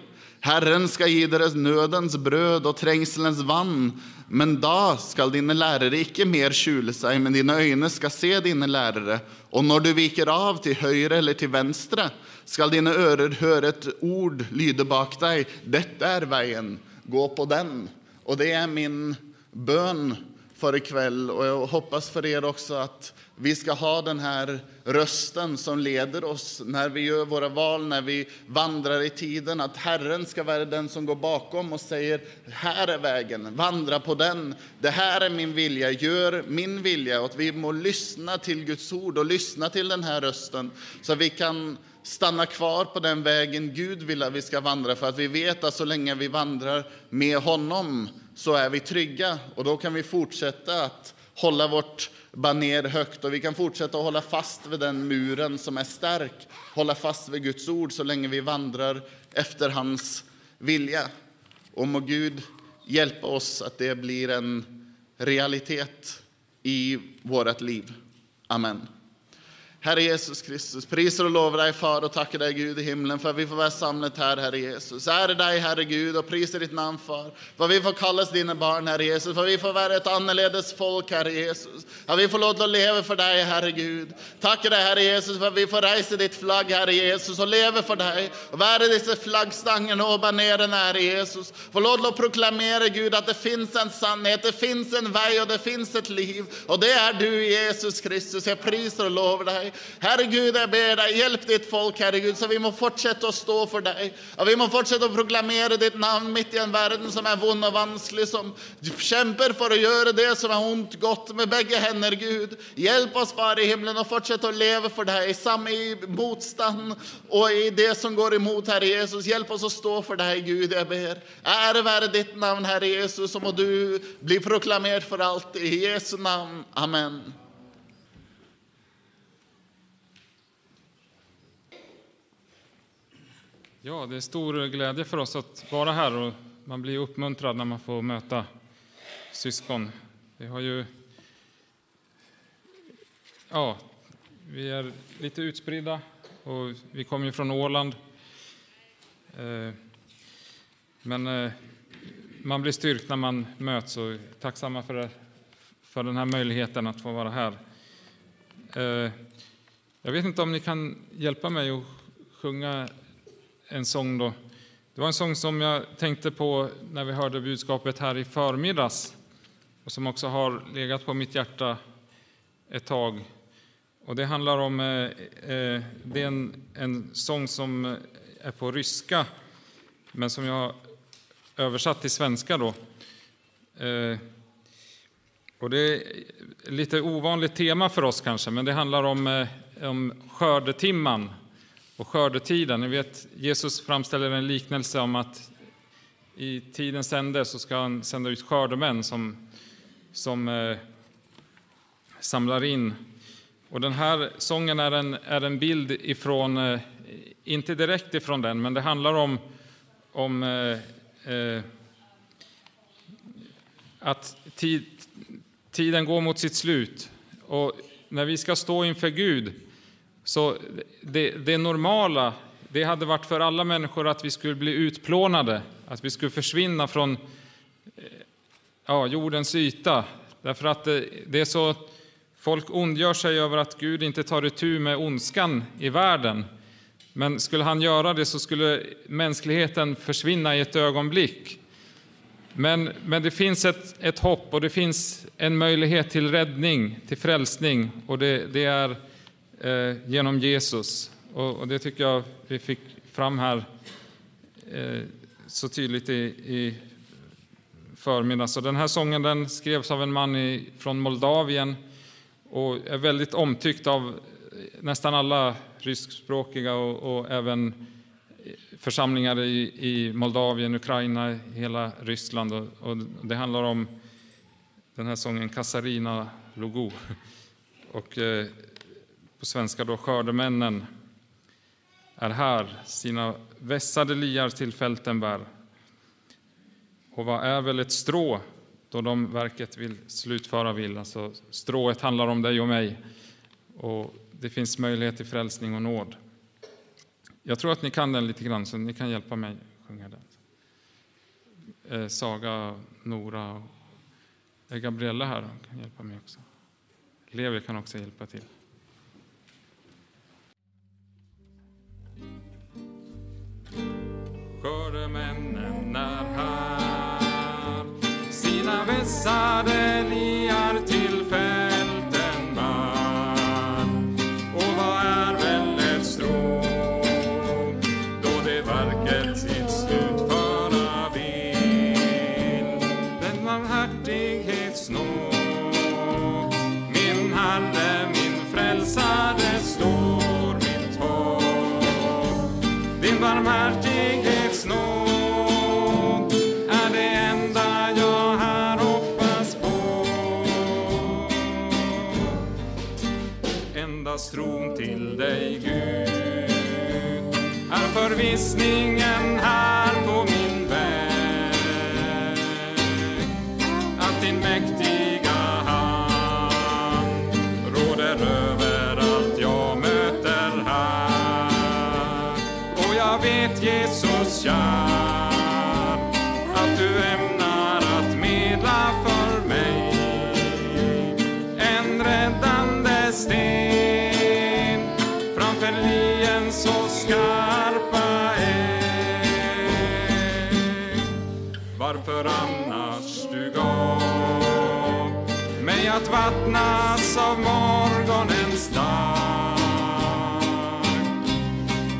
Herren skal gi dig nødens brød og trengselens vann. Men da skal dine lærere ikke mer skjule seg, men dine øyne skal se dine lærere. Og når du viker av til høyre eller til venstre, skal dine ører høre et ord lyde bak deg. Dette er veien, gå på den. Og det er min bön för ikväll och jag hoppas för er också att vi ska ha den här rösten som leder oss när vi gör våra val, när vi vandrar i tiden. Att Herren ska vara den som går bakom och säger här är vägen, vandra på den. Det här är min vilja, gör min vilja. Och att vi må lyssna till Guds ord och lyssna till den här rösten så att vi kan stanna kvar på den vägen Gud vill att vi ska vandra. För att vi vet att så länge vi vandrar med honom så är vi trygga och då kan vi fortsätta att hålla vårt baner högt och vi kan fortsätta att hålla fast vid den muren som är stark, hålla fast vid Guds ord så länge vi vandrar efter hans vilja. Och må Gud hjälpa oss att det blir en realitet i vårt liv. Amen. Herre Jesus Kristus, priser och lovar dig Far och tackar dig Gud i himlen för att vi får vara samlade här, Herre Jesus. Ära dig Herre Gud och priser ditt namn Far. För att vi får kallas dina barn, Herre Jesus. För att vi får vara ett annorledes folk, Herre Jesus. Att vi får låta leva för dig, Herre Gud. Tackar dig Herre Jesus för att vi får rejsa ditt flagg, Herre Jesus, och leva för dig. Och vara dessa flaggstangen och baneren, Herre Jesus. Få låta att proklamera Gud att det finns en sannhet, det finns en väg och det finns ett liv. Och det är du Jesus Kristus. Jag priser och lovar dig. Herre Gud, jag ber dig, hjälp ditt folk, Herre Gud, så vi må fortsätta att stå för dig. Och vi må fortsätta att proklamera ditt namn mitt i en värld som är vond och vansklig, som kämpar för att göra det som är ont gott med bägge händer, Gud. Hjälp oss, Far i himlen, och fortsätta att leva för dig, samma i motstånd och i det som går emot, Herre Jesus. Hjälp oss att stå för dig, Gud, jag ber. Ära vare ditt namn, Herre Jesus, och må du bli proklamerad för alltid. I Jesu namn. Amen. Ja, det är stor glädje för oss att vara här och man blir uppmuntrad när man får möta syskon. Vi har ju... Ja, vi är lite utspridda och vi kommer ju från Åland. Eh, men eh, man blir styrkt när man möts och är tacksamma för, det, för den här möjligheten att få vara här. Eh, jag vet inte om ni kan hjälpa mig att sjunga en sång då. Det var en sång som jag tänkte på när vi hörde budskapet här i förmiddags och som också har legat på mitt hjärta ett tag. Och det handlar om, eh, eh det är en, en sång som eh, är på ryska men som jag översatt till svenska då. Eh, och det är lite ovanligt tema för oss kanske, men det handlar om, eh, om skördetimman och skördetiden. Ni vet, Jesus framställer en liknelse om att i tidens ände så ska han sända ut skördemän som, som eh, samlar in. Och den här sången är en, är en bild ifrån, eh, inte direkt ifrån den, men det handlar om, om eh, eh, att tid, tiden går mot sitt slut. Och när vi ska stå inför Gud så det, det normala, det hade varit för alla människor att vi skulle bli utplånade, att vi skulle försvinna från eh, ja, jordens yta. Därför att det, det är så, folk ondgör sig över att Gud inte tar itu med ondskan i världen. Men skulle han göra det så skulle mänskligheten försvinna i ett ögonblick. Men, men det finns ett, ett hopp och det finns en möjlighet till räddning, till frälsning och det, det är Eh, genom Jesus. Och, och, det tycker jag vi fick fram här eh, så tydligt i, i förmiddags. Så den här sången den skrevs av en man i, från Moldavien och är väldigt omtyckt av nästan alla ryskspråkiga och, och även församlingar i, i Moldavien, Ukraina, hela Ryssland. Och, och det handlar om den här sången Kasarina Logo. Och eh, svenska då Skördemännen är här, sina vässade liar till fälten bär. Och vad är väl ett strå då de verket vill slutföra vill? Alltså, strået handlar om dig och mig och det finns möjlighet till frälsning och nåd. Jag tror att ni kan den lite grann, så ni kan hjälpa mig sjunga den. Eh, Saga, Nora och Gabriella här kan hjälpa mig också. Levi kan också hjälpa till. Skördemännen är här. Sina vässade niar till. Endast tron till dig, Gud, är förvissningen här på min väg. Att din mäktiga hand råder över allt jag möter här. Och jag vet, Jesus kär, Varför annars du gav mig att vattnas av morgonens dag?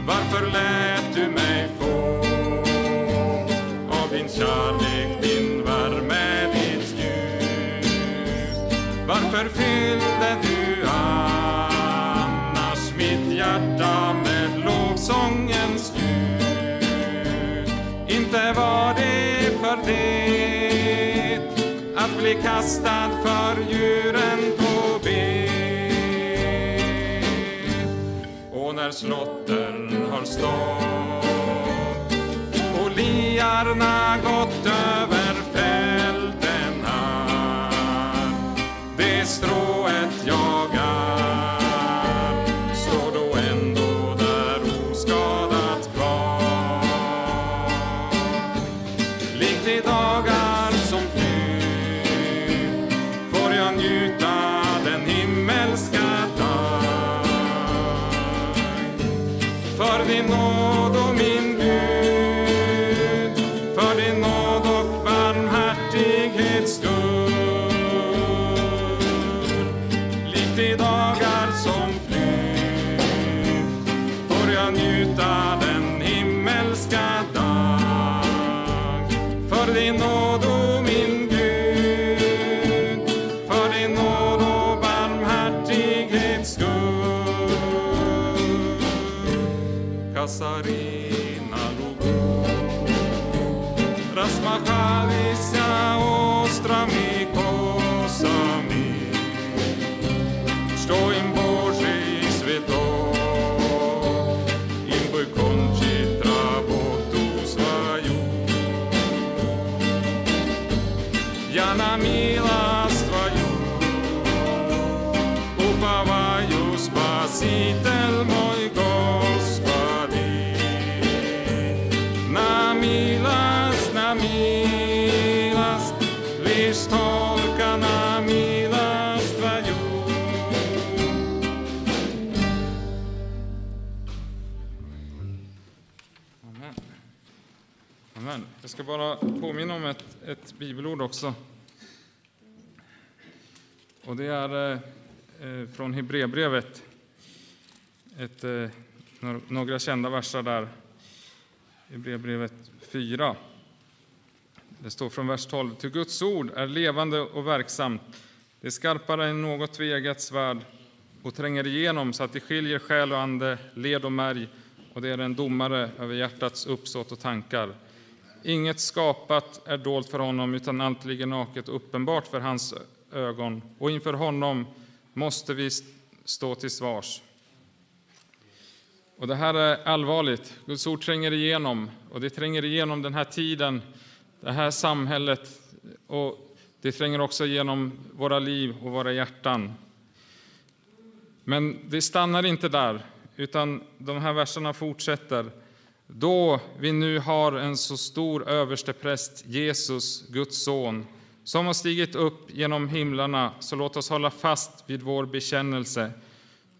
Varför lät du mig få av din kärlek, din värme, ditt ljus? Varför fyllde du annars mitt hjärta med lovsång bli kastad för djuren på bet. Och när slotten har stått och liarna gått över ska bara påminna om ett, ett bibelord också. Och det är eh, eh från Hebreerbrevet. Eh, några- några kända verser där. Hebreerbrevet 4. Det står från vers 12. Till Guds ord är levande och verksamt. Det är skarpare än något tveeggat svärd och tränger igenom så att det skiljer själ och ande, led och märg och det är en domare över hjärtats uppsåt och tankar inget skapat är dolt för honom, utan allt ligger naket och uppenbart för hans ögon. Och inför honom måste vi stå till svars. Och det här är allvarligt. Guds ord tränger igenom, och det tränger igenom den här tiden, det här samhället, och det tränger också igenom våra liv och våra hjärtan. Men det stannar inte där, utan de här verserna fortsätter. Då vi nu har en så stor överstepräst, Jesus, Guds son, som har stigit upp genom himlarna, så låt oss hålla fast vid vår bekännelse.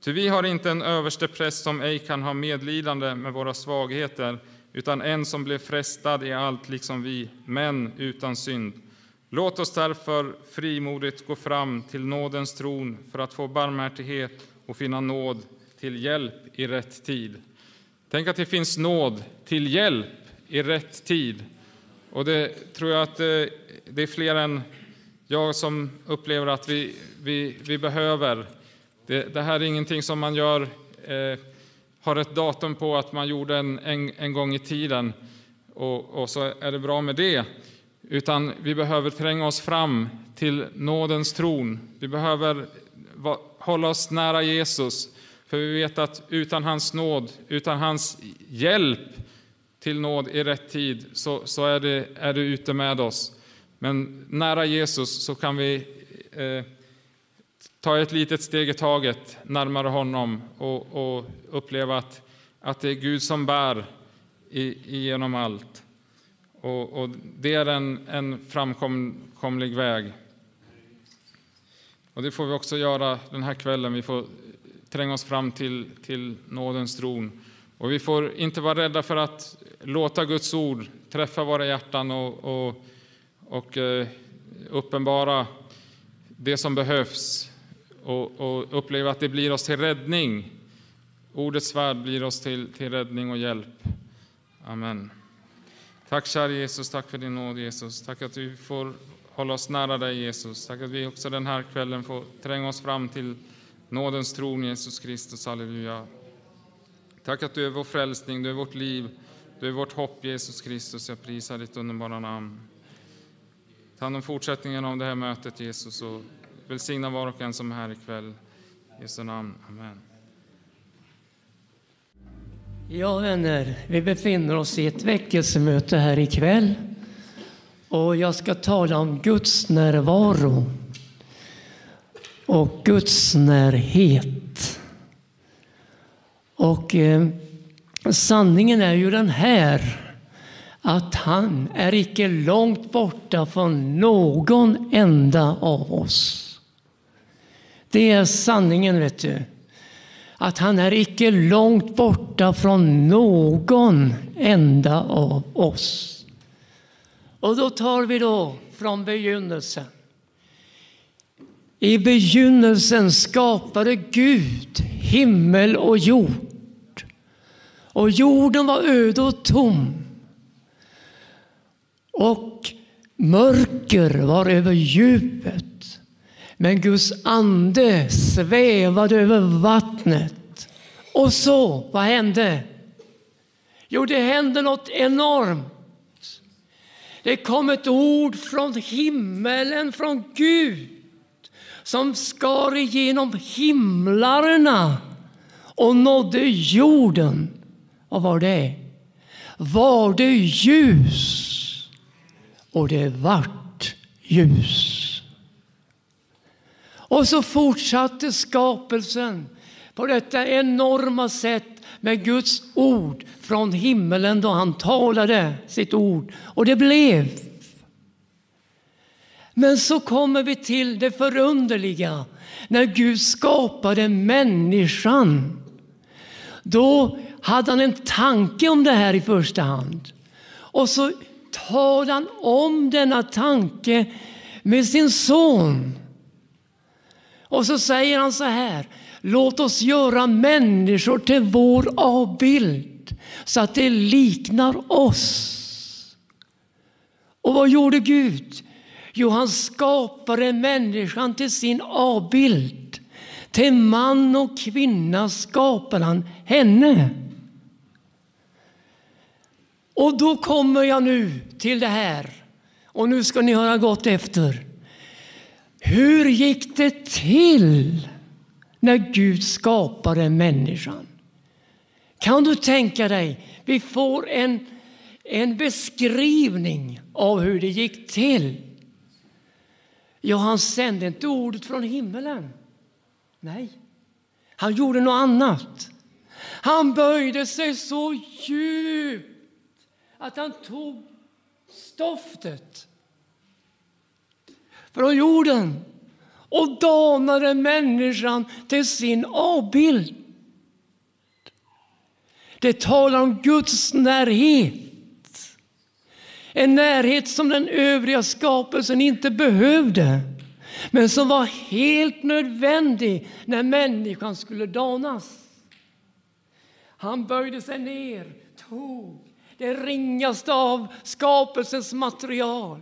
Ty vi har inte en överstepräst som ej kan ha medlidande med våra svagheter, utan en som blev frestad i allt liksom vi, men utan synd. Låt oss därför frimodigt gå fram till nådens tron för att få barmhärtighet och finna nåd till hjälp i rätt tid. Tänk att det finns nåd till hjälp i rätt tid. Och det tror jag att det, det är fler än jag som upplever att vi, vi, vi behöver. Det, det, här är ingenting som man gör, eh, har ett datum på att man gjorde en, en, en gång i tiden och, och, så är det bra med det. Utan vi behöver tränga oss fram till nådens tron. Vi behöver va, hålla oss nära Jesus. För vi vet att utan hans nåd, utan hans hjälp till nåd i rätt tid, så, så är, det, är det ute med oss. Men nära Jesus så kan vi eh, ta ett litet steg i taget närmare honom och, och uppleva att, att det är Gud som bär i, genom allt. Och, och, det är en, en framkomlig väg. Och det får vi också göra den här kvällen. Vi får tränga oss fram till, till nådens tron. Och vi får inte vara rädda för att låta Guds ord träffa våra hjärtan och, och, och eh, uppenbara det som behövs och, och, uppleva att det blir oss till räddning. Ordets svärd blir oss till, till räddning och hjälp. Amen. Tack kära Jesus, tack för din nåd Jesus. Tack att vi får hålla oss nära dig Jesus. Tack att vi också den här kvällen får tränga oss fram till nådens tron Jesus Kristus. Halleluja. Tack att du är vår frälsning, du är vårt liv, du är vårt hopp Jesus Kristus. Jag prisar ditt underbara namn. Ta hand om fortsättningen av det här mötet Jesus och välsigna var och en som är här ikväll. I Jesu namn. Amen. Ja, vänner, vi befinner oss i ett väckelsemöte här ikväll. Och jag ska tala om Guds närvaro och Guds närhet. Och eh, sanningen är ju den här att han är icke långt borta från någon enda av oss. Det är sanningen, vet du. Att han är icke långt borta från någon enda av oss. Och då tar vi då från begynnelsen. I begynnelsen skapade Gud himmel och jord. Och jorden var öde och tom. Och mörker var över djupet. Men Guds ande svävade över vattnet. Och så, vad hände? Jo, det hände något enormt. Det kom ett ord från himmelen, från Gud som skar igenom himlarna och nådde jorden. Vad var det? Var det ljus? Och det vart ljus. Och så fortsatte skapelsen på detta enorma sätt med Guds ord från himmelen då han talade sitt ord. Och det blev. Men så kommer vi till det förunderliga. När Gud skapade människan, då hade han en tanke om det här i första hand. Och så talade han om denna tanke med sin son. Och så säger han så här, låt oss göra människor till vår avbild så att det liknar oss. Och vad gjorde Gud? Jo, han skapade människan till sin avbild. Till man och kvinna skapade han henne. Och då kommer jag nu till det här. Och nu ska ni höra gott efter. Hur gick det till när Gud skapade människan? Kan du tänka dig? Vi får en, en beskrivning av hur det gick till. Ja, han sände inte ordet från himmelen. Nej, han gjorde något annat. Han böjde sig så djupt att han tog stoftet från jorden och danade människan till sin avbild. Det talar om Guds närhet. En närhet som den övriga skapelsen inte behövde men som var helt nödvändig när människan skulle danas. Han böjde sig ner, tog det ringaste av skapelsens material,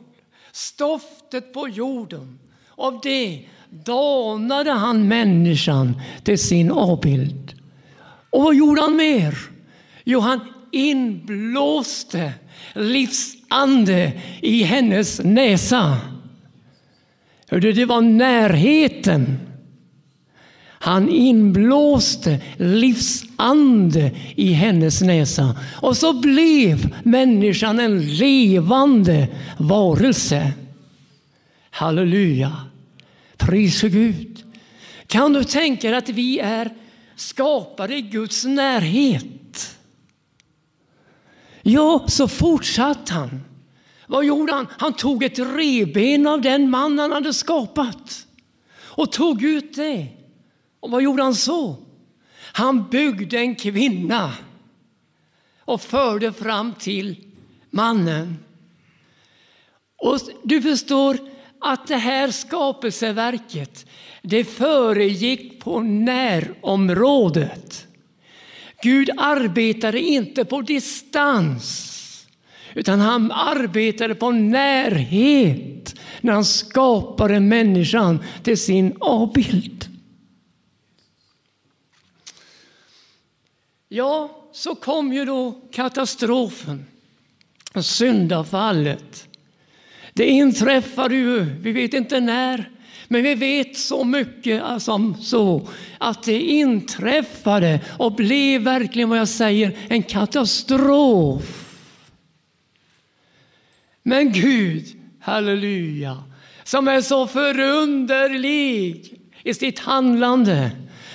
stoftet på jorden. Av det danade han människan till sin avbild. Och vad gjorde han mer? Jo, han inblåste ande i hennes näsa. Hörde, det var närheten. Han inblåste livsande i hennes näsa och så blev människan en levande varelse. Halleluja! Pris för Gud. Kan du tänka dig att vi är skapade i Guds närhet? Ja, så fortsatte han. Vad gjorde han? Han tog ett reben av den man han hade skapat och tog ut det. Och vad gjorde han så? Han byggde en kvinna och förde fram till mannen. Och du förstår att det här skapelseverket det föregick på närområdet. Gud arbetade inte på distans utan han arbetade på närhet när han skapade människan till sin avbild. Ja, så kom ju då katastrofen, syndafallet. Det inträffade ju, vi vet inte när, men vi vet så mycket eh, som så att det inträffade och blev verkligen vad jag säger en katastrof. Men Gud, halleluja, som är så förunderlig i sitt handlande,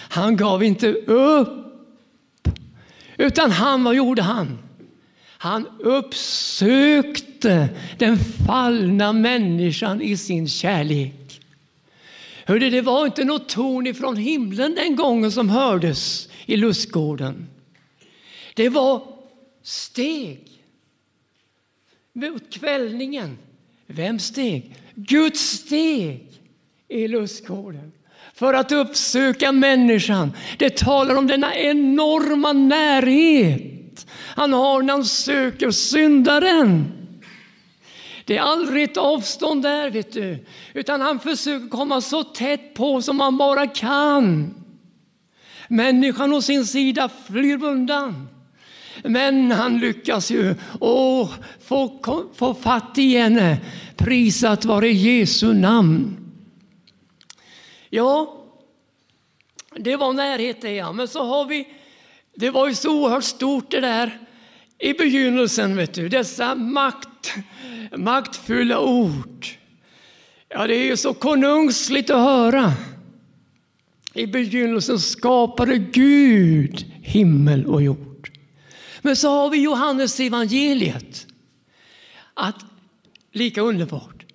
han gav inte upp. Utan han, vad gjorde han? Han uppsökte den fallna människan i sin kärlek. Hörde, det var inte något torn ifrån himlen den gången som hördes i lustgården. Det var steg mot kvällningen. Vem steg? Guds steg i lustgården för att uppsöka människan. Det talar om denna enorma närhet han har när han söker syndaren. Det är aldrig ett avstånd där, vet du. utan han försöker komma så tätt på som han bara kan. Människan å sin sida flyr undan. Men han lyckas ju och få, få fatt i henne. Prisat vare Jesu namn. Ja, det var närhet det ja. Men så har vi, det var ju så oerhört stort det där i begynnelsen, vet du. Dessa makt, maktfulla ord. Ja, det är ju så konungsligt att höra. I begynnelsen skapade Gud himmel och jord. Men så har vi Johannes evangeliet. Att, lika underbart.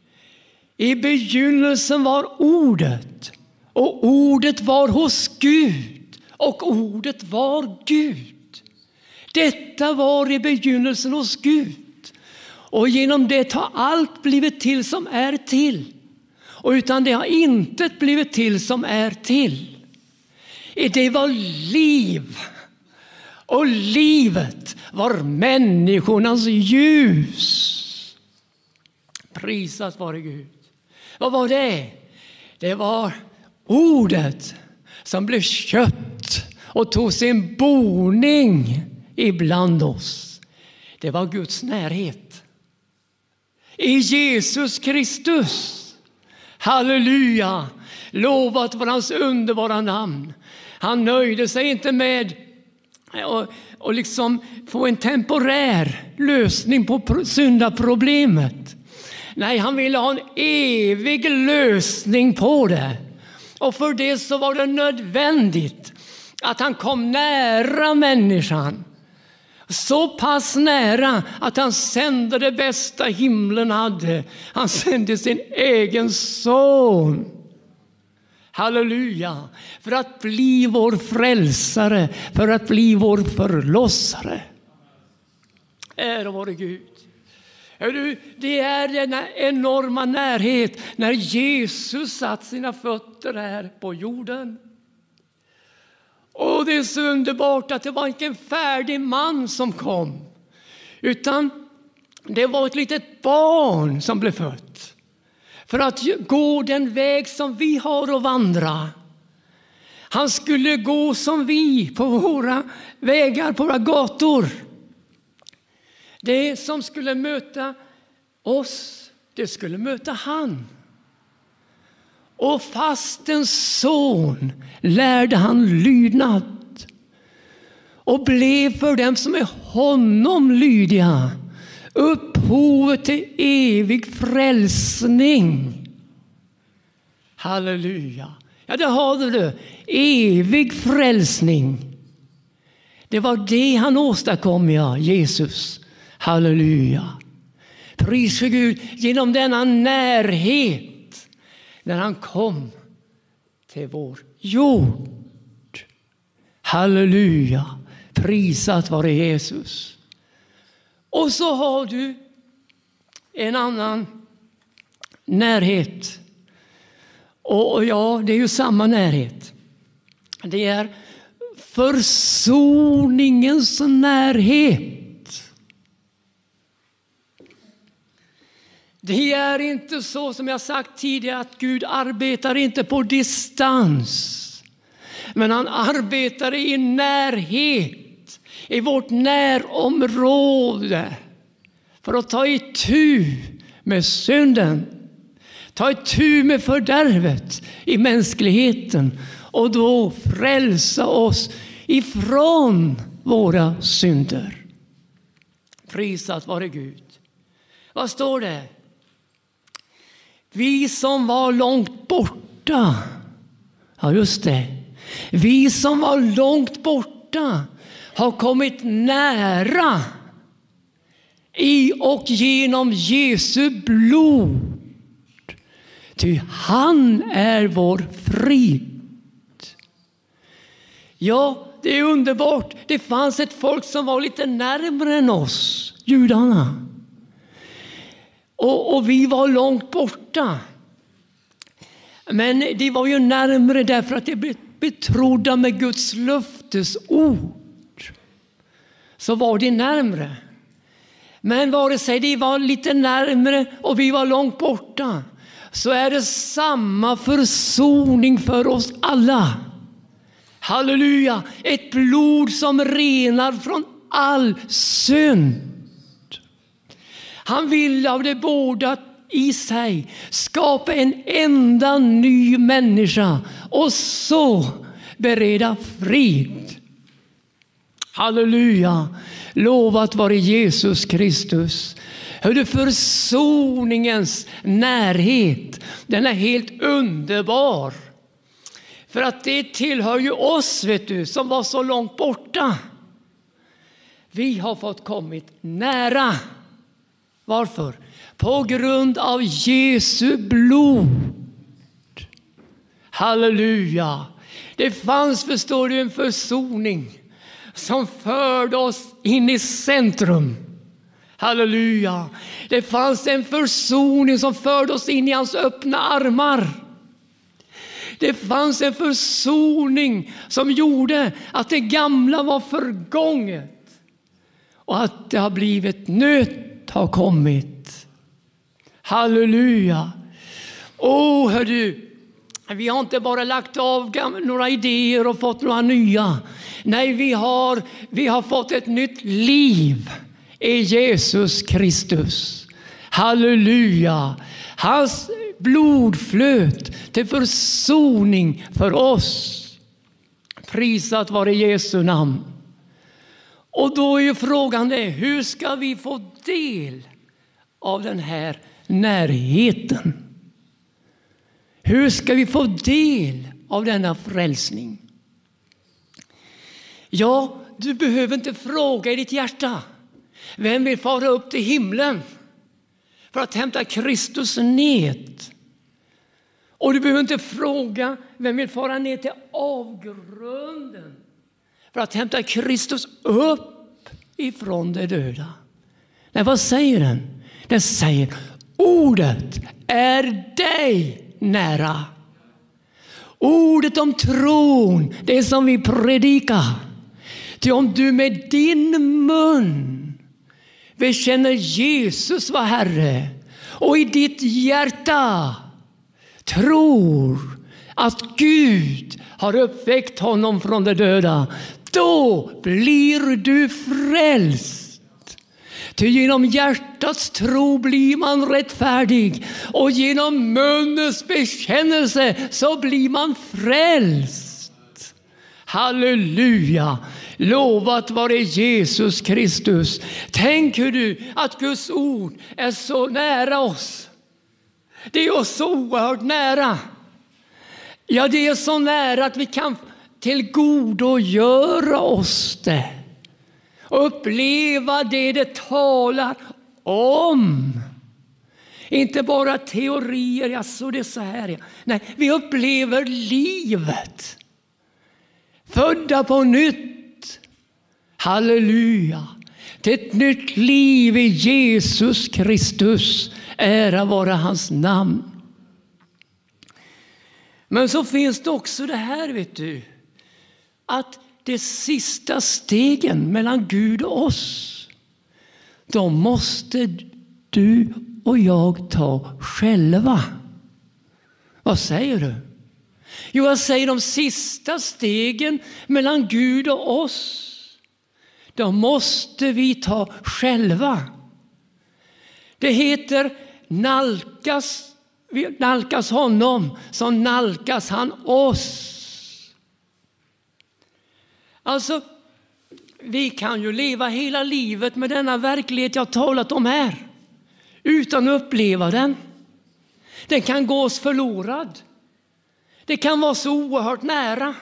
I begynnelsen var ordet och ordet var hos Gud och ordet var Gud. Detta var i begynnelsen hos Gud. Och genom det har allt blivit till som är till. Och utan det har intet blivit till som är till. Det var liv. Och livet var människornas ljus. Prisat vare Gud. Vad var det? Det var ordet som blev kött och tog sin boning ibland oss. det var Guds närhet. I Jesus Kristus. Halleluja! Lovat var hans underbara namn. Han nöjde sig inte med att och liksom få en temporär lösning på syndaproblemet. Nej, han ville ha en evig lösning på det. Och för det så var det nödvändigt att han kom nära människan. Så pass nära att han sände det bästa himlen hade. Han sände sin egen son. Halleluja! För att bli vår frälsare, för att bli vår förlossare. Ära vare Gud. Det är denna enorma närhet när Jesus satt sina fötter här på jorden. Och det är så underbart att det var inte en färdig man som kom. Utan det var ett litet barn som blev fött. För att gå den väg som vi har att vandra. Han skulle gå som vi på våra vägar, på våra gator. Det som skulle möta oss, det skulle möta han. Och fastens son lärde han lydnad och blev för dem som är honom lydiga upphovet till evig frälsning. Halleluja. Ja, det har du. Evig frälsning. Det var det han åstadkom, ja, Jesus. Halleluja. Pris för Gud genom denna närhet när han kom till vår jord. Halleluja. Prisat vare Jesus. Och så har du en annan närhet. Och ja, det är ju samma närhet. Det är försoningens närhet. Det är inte så som jag sagt tidigare att Gud arbetar inte på distans. Men han arbetar i närhet, i vårt närområde. För att ta itu med synden. Ta itu med fördärvet i mänskligheten. Och då frälsa oss ifrån våra synder. Prisat vare Gud. Vad står det? Vi som var långt borta. Ja, just det. Vi som var långt borta har kommit nära i och genom Jesu blod. Ty han är vår frid. Ja, det är underbart. Det fanns ett folk som var lite närmare än oss, judarna. Och, och vi var långt borta. Men de var ju närmare därför att de blev betrodda med Guds löftesord. Så var det närmre. Men vare sig de var lite närmre och vi var långt borta så är det samma försoning för oss alla. Halleluja! Ett blod som renar från all synd. Han vill av det båda i sig skapa en enda ny människa och så bereda frid. Halleluja! Lovat vare Jesus Kristus. Hörde försoningens närhet, den är helt underbar. För att det tillhör ju oss, vet du, som var så långt borta. Vi har fått kommit nära. Varför? På grund av Jesu blod. Halleluja! Det fanns, förstår du, en försoning som förde oss in i centrum. Halleluja! Det fanns en försoning som förde oss in i hans öppna armar. Det fanns en försoning som gjorde att det gamla var förgånget och att det har blivit nytt har kommit. Halleluja! Åh, hör du, vi har inte bara lagt av några idéer och fått några nya. Nej, vi har, vi har fått ett nytt liv. i Jesus Kristus. Halleluja! Hans blod flöt till försoning för oss. Prisat vare Jesu namn. Och då är ju frågan det, hur ska vi få del av den här närheten? Hur ska vi få del av denna frälsning? Ja, du behöver inte fråga i ditt hjärta. Vem vill fara upp till himlen för att hämta Kristus ned? Och du behöver inte fråga vem vill fara ner till avgrunden för att hämta Kristus upp ifrån de döda. Nej, vad säger den? Den säger ordet är dig nära. Ordet om tron, det som vi predikar. Ty om du med din mun bekänner Jesus var Herre och i ditt hjärta tror att Gud har uppväckt honom från de döda, då blir du frälst. Ty genom hjärtats tro blir man rättfärdig och genom munnens bekännelse så blir man frälst. Halleluja! Lovat vare Jesus Kristus. Tänker du att Guds ord är så nära oss? Det är oss så oerhört nära. Ja, det är så nära att vi kan tillgodogöra oss det uppleva det det talar om. Inte bara teorier, ja, så det är så här. Ja. Nej, vi upplever livet. Födda på nytt. Halleluja. Till ett nytt liv i Jesus Kristus. Ära vara hans namn. Men så finns det också det här, vet du. Att de sista stegen mellan Gud och oss, de måste du och jag ta själva. Vad säger du? Jo, jag säger de sista stegen mellan Gud och oss, de måste vi ta själva. Det heter nalkas, vi nalkas honom, så nalkas han oss. Alltså, vi kan ju leva hela livet med denna verklighet jag talat om här, utan att uppleva den. Den kan gå oss förlorad. Det kan vara så oerhört nära.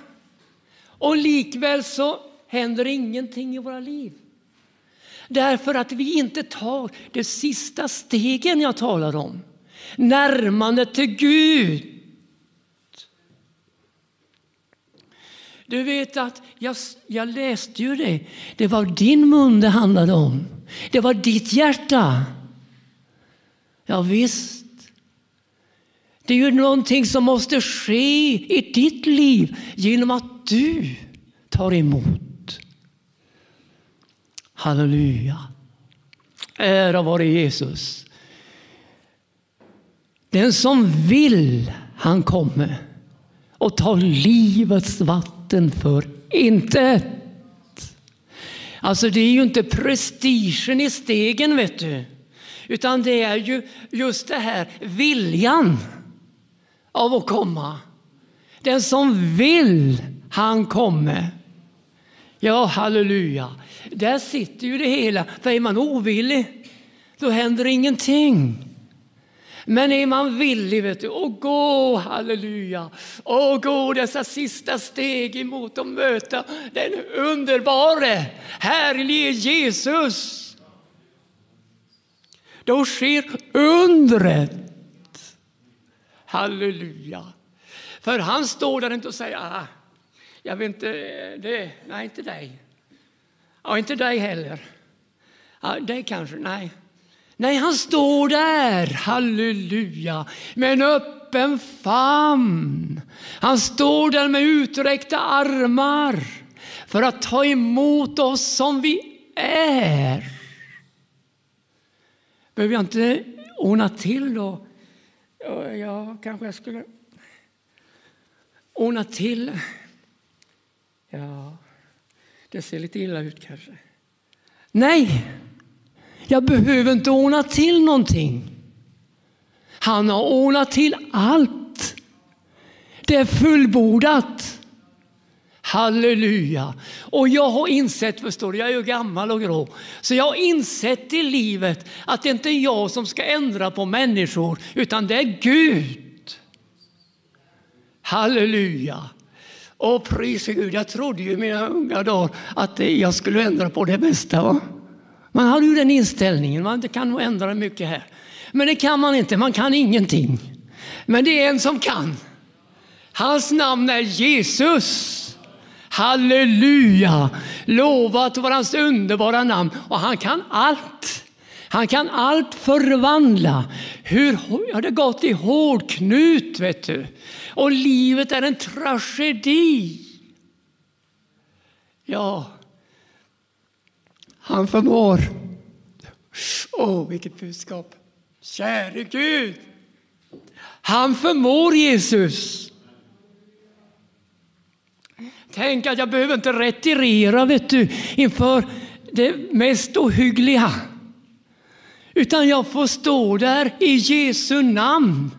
Och likväl så händer ingenting i våra liv. Därför att vi inte tar de sista stegen jag talar om. Närmandet till Gud. Du vet att jag, jag läste ju det. Det var din mun det handlade om. Det var ditt hjärta. Ja, visst. Det är ju någonting som måste ske i ditt liv genom att du tar emot. Halleluja. Ära vare Jesus. Den som vill, han kommer och tar livets vatten för intet. Alltså det är ju inte prestigen i stegen, vet du. Utan det är ju just det här viljan av att komma. Den som vill, han kommer. Ja, halleluja. Där sitter ju det hela. För är man ovillig, då händer ingenting. Men är man villig vet du, och gå, halleluja, och gå dessa sista steg emot att möta den underbare, härlige Jesus. Då sker undret. Halleluja. För han står där inte och säger, ah, jag vill inte, det, nej inte dig. Ja, inte dig heller. Ja, dig kanske, nej. Nej, han står där, halleluja, med en öppen famn. Han står där med uträckta armar för att ta emot oss som vi är. Behöver jag inte ordna till då? Ja, kanske jag skulle ordna till. Ja, det ser lite illa ut kanske. Nej, jag behöver inte ordna till någonting. Han har ordnat till allt. Det är fullbordat. Halleluja. Och jag har insett, förstår du, jag är ju gammal och grå, så jag har insett i livet att det inte är jag som ska ändra på människor, utan det är Gud. Halleluja. Och pris Gud, jag trodde ju i mina unga dagar att jag skulle ändra på det mesta. Va? Man hade ju den inställningen, man kan nog ändra mycket här. Men det kan man inte, man kan ingenting. Men det är en som kan. Hans namn är Jesus. Halleluja! Lovat vara hans underbara namn. Och han kan allt. Han kan allt förvandla. Hur har det gått i hårdknut, vet du? Och livet är en tragedi. Ja, han förmår. Åh, oh, vilket budskap! Käre Gud! Han förmår Jesus. Tänk att jag behöver inte retirera vet du, inför det mest ohyggliga. Utan jag får stå där i Jesu namn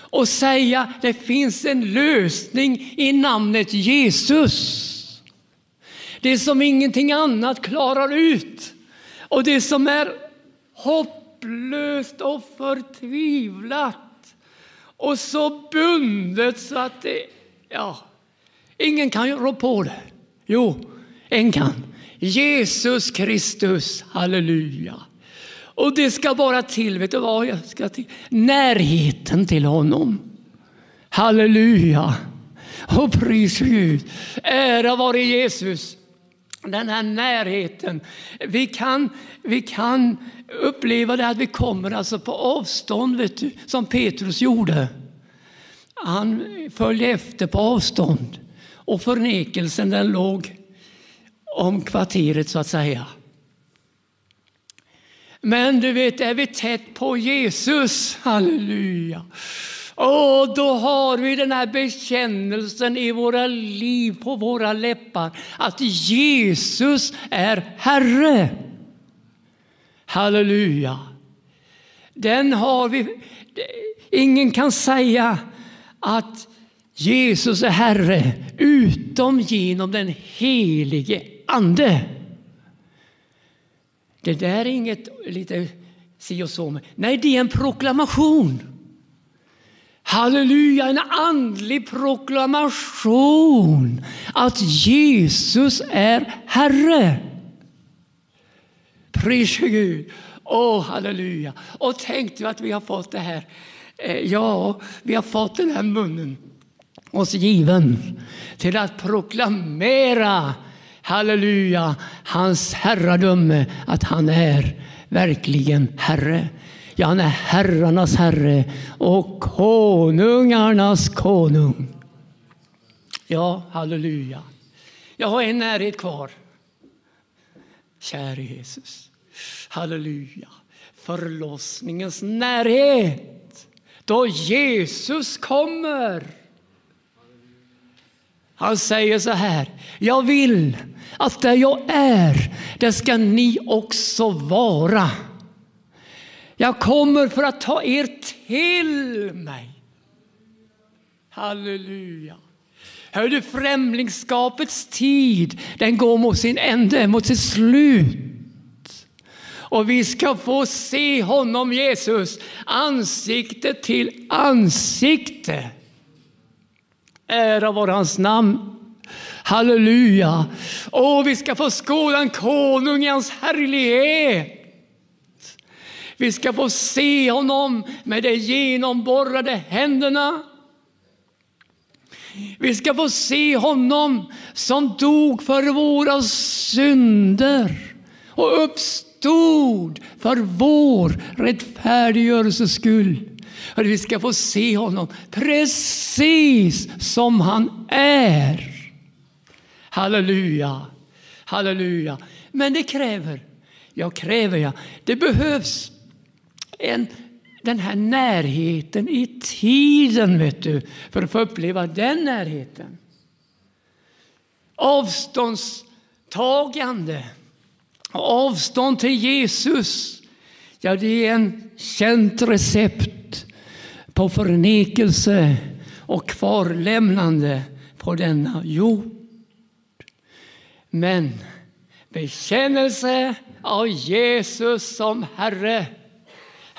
och säga det finns en lösning i namnet Jesus. Det som ingenting annat klarar ut. Och det som är hopplöst och förtvivlat och så bundet så att det, ja, ingen kan rå på det. Jo, en kan. Jesus Kristus, halleluja. Och det ska bara till, vet du vad jag ska till? Närheten till honom. Halleluja. Och pris Gud. Ära vare Jesus. Den här närheten. Vi kan, vi kan uppleva det att vi kommer alltså på avstånd, vet du, som Petrus gjorde. Han följde efter på avstånd och förnekelsen den låg om kvarteret så att säga. Men du vet, är vi tätt på Jesus, halleluja, och då har vi den här bekännelsen i våra liv, på våra läppar, att Jesus är Herre. Halleluja. Den har vi. Ingen kan säga att Jesus är Herre utom genom den helige Ande. Det där är inget lite si och så. Nej, det är en proklamation. Halleluja, en andlig proklamation att Jesus är Herre. Pris Gud. Åh, oh, halleluja. Och tänk du att vi har fått det här. Eh, ja, vi har fått den här munnen oss given till att proklamera, halleluja, hans herradöme, att han är verkligen Herre. Ja, han är herrarnas herre och konungarnas konung. Ja, halleluja. Jag har en närhet kvar. Käre Jesus. Halleluja. Förlossningens närhet. Då Jesus kommer. Han säger så här. Jag vill att där jag är, där ska ni också vara. Jag kommer för att ta er till mig. Halleluja. Hör du, främlingskapets tid, den går mot sin ände, mot sitt slut. Och vi ska få se honom, Jesus, ansikte till ansikte. Ära vare hans namn. Halleluja. Och vi ska få skåda en konung i hans härlighet. Vi ska få se honom med de genomborrade händerna. Vi ska få se honom som dog för våra synder och uppstod för vår rättfärdiggörelses skull. Vi ska få se honom precis som han är. Halleluja, halleluja. Men det kräver, ja kräver jag, det behövs en, den här närheten i tiden vet du, för att få uppleva den närheten. Avståndstagande Och avstånd till Jesus, ja det är en känt recept på förnekelse och kvarlämnande på denna jord. Men bekännelse av Jesus som Herre,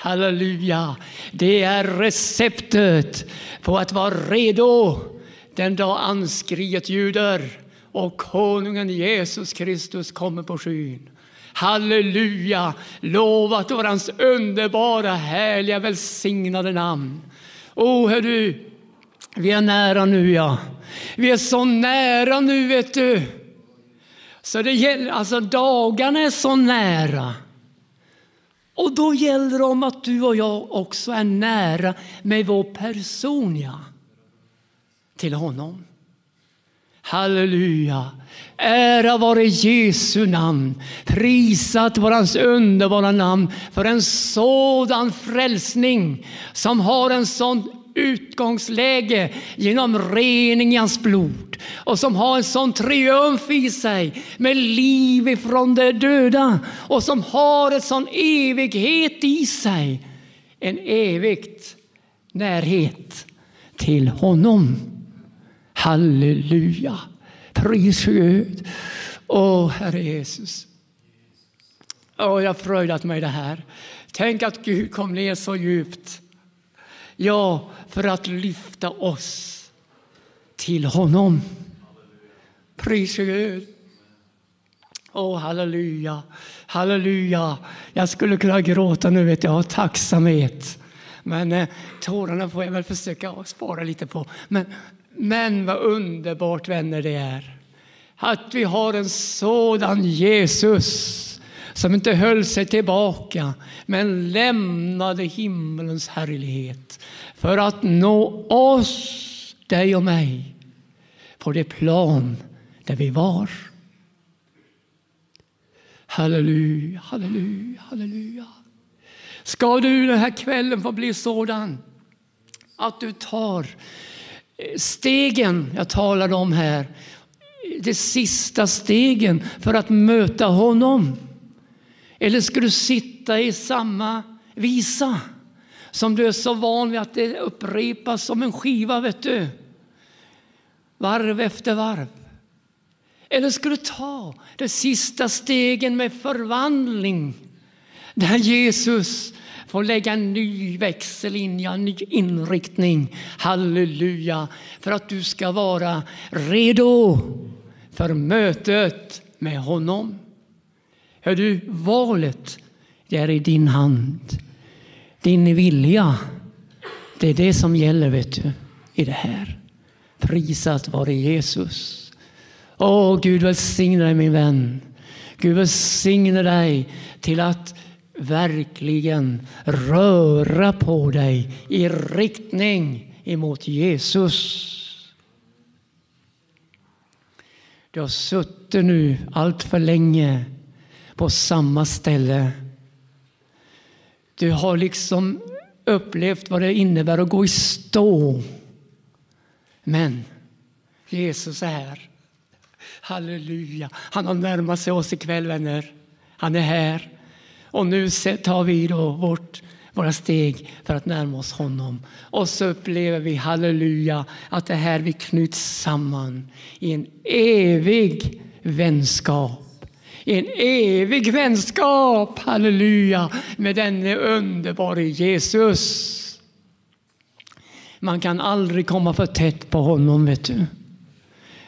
halleluja, det är receptet på att vara redo den dag anskriet ljuder och konungen Jesus Kristus kommer på skyn. Halleluja! Lovat vara hans underbara, härliga, välsignade namn. O, hör du, vi är nära nu, ja. Vi är så nära nu, vet du. Så det gäller, alltså dagarna är så nära. Och då gäller det om att du och jag också är nära med vår personia. Till honom. Halleluja! Ära vare Jesu namn. Prisat vare hans underbara namn för en sådan frälsning som har en sån utgångsläge genom rening i hans blod och som har en sån triumf i sig med liv ifrån de döda och som har en sån evighet i sig. En evigt närhet till honom. Halleluja. Pris Gud. Åh, Herre Jesus. Åh, jag har fröjdat mig det här. Tänk att Gud kom ner så djupt. Ja, för att lyfta oss till honom. Pris Gud. Åh, halleluja, halleluja. Jag skulle kunna gråta nu, vet jag, av tacksamhet. Men eh, tårarna får jag väl försöka spara lite på. Men men vad underbart vänner det är att vi har en sådan Jesus som inte höll sig tillbaka men lämnade himmelens härlighet för att nå oss, dig och mig, på det plan där vi var. Halleluja, halleluja, halleluja. Ska du den här kvällen få bli sådan att du tar eh, stegen jag talade om här, de sista stegen för att möta honom? Eller ska du sitta i samma visa som du är så van vid att det upprepas som en skiva, vet du? Varv efter varv. Eller ska du ta de sista stegen med förvandling där Jesus får lägga en ny växellinje, en ny inriktning. Halleluja! För att du ska vara redo för mötet med honom. Hör du, valet det är i din hand. Din vilja, det är det som gäller vet du, i det här. Prisat vare Jesus. Åh, Gud välsigne dig min vän. Gud välsigne dig till att verkligen röra på dig i riktning emot Jesus. Du har suttit nu allt för länge på samma ställe. Du har liksom upplevt vad det innebär att gå i stå. Men Jesus är här. Halleluja. Han har närmat sig oss ikväll, vänner. Han är här. Och nu tar vi då vårt, våra steg för att närma oss honom. Och så upplever vi, halleluja, att det här vi knyts samman i en evig vänskap. En evig vänskap, halleluja, med denne underbara Jesus. Man kan aldrig komma för tätt på honom, vet du.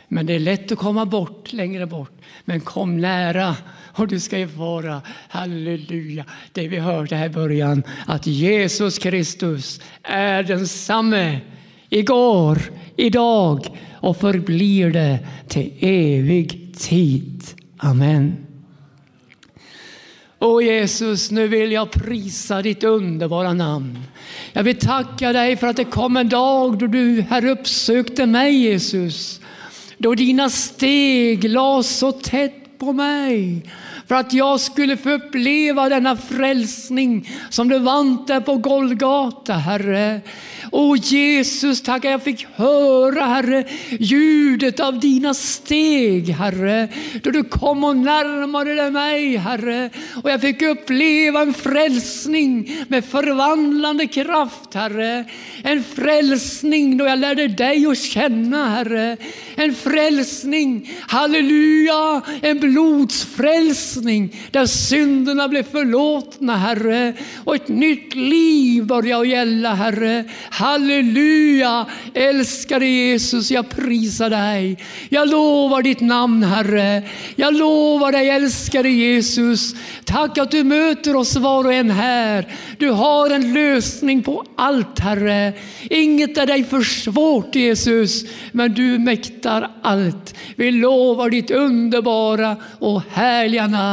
Men det är lätt att komma bort, längre bort. Men kom nära och du ska erfara, halleluja, det vi hörde här i början, att Jesus Kristus är densamme igår, idag och förblir det till evig tid. Amen. O Jesus, nu vill jag prisa ditt underbara namn. Jag vill tacka dig för att det kom en dag då du här uppsökte mig Jesus. Då dina steg lades så tätt på mig för att jag skulle få uppleva denna frälsning som du vant där på Golgata, Herre. O Jesus, tack att jag fick höra, Herre, ljudet av dina steg, Herre. Då du kom och närmade dig mig, Herre. Och jag fick uppleva en frälsning med förvandlande kraft, Herre. En frälsning då jag lärde dig att känna, Herre. En frälsning, halleluja, en blodsfrälsning där synderna blev förlåtna, Herre. Och ett nytt liv började gälla, Herre. Halleluja! Älskade Jesus, jag prisar dig. Jag lovar ditt namn, Herre. Jag lovar dig, älskade Jesus. Tack att du möter oss var och en här. Du har en lösning på allt, Herre. Inget är dig för svårt, Jesus, men du mäktar allt. Vi lovar ditt underbara och härliga namn.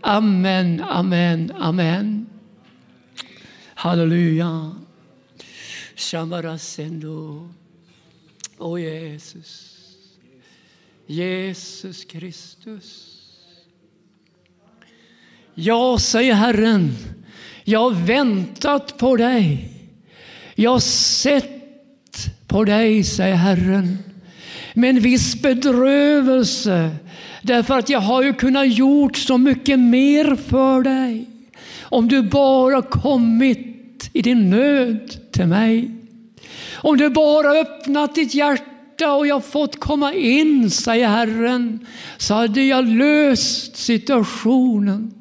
Amen, amen, amen. Halleluja. Shamarasendo. Åh Jesus. Jesus Kristus. Ja, säger Herren, jag har väntat på dig. Jag har sett på dig, säger Herren, med en viss bedrövelse. Därför att jag har ju kunnat gjort så mycket mer för dig. Om du bara kommit i din nöd till mig. Om du bara öppnat ditt hjärta och jag fått komma in, säger Herren, så hade jag löst situationen.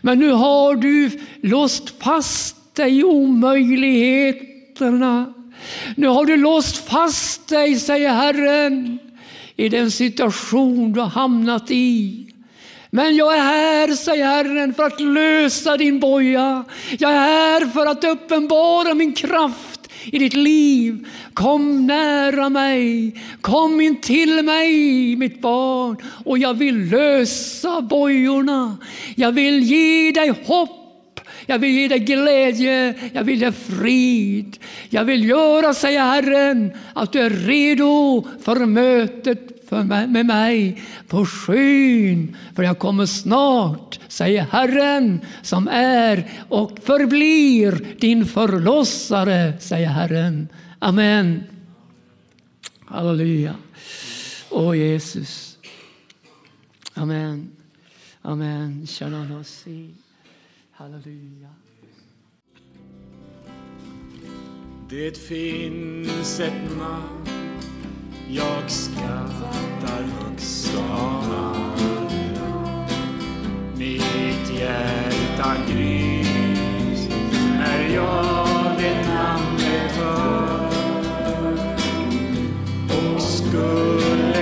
Men nu har du låst fast dig i omöjligheterna. Nu har du låst fast dig, säger Herren, i den situation du har hamnat i. Men jag är här, säger Herren, för att lösa din boja. Jag är här för att uppenbara min kraft i ditt liv. Kom nära mig, kom in till mig, mitt barn, och jag vill lösa bojorna. Jag vill ge dig hopp. Jag vill ge dig glädje, jag vill ge frid. Jag vill göra, säger Herren, att du är redo för mötet med mig på skyn. För jag kommer snart, säger Herren, som är och förblir din förlossare, säger Herren. Amen. Halleluja. Åh Jesus. Amen. Amen. Shalom. Halleluja. Det finns ett namn jag skattar högst av alla. Mitt hjärta gryts när jag det namnet hör. Och skulle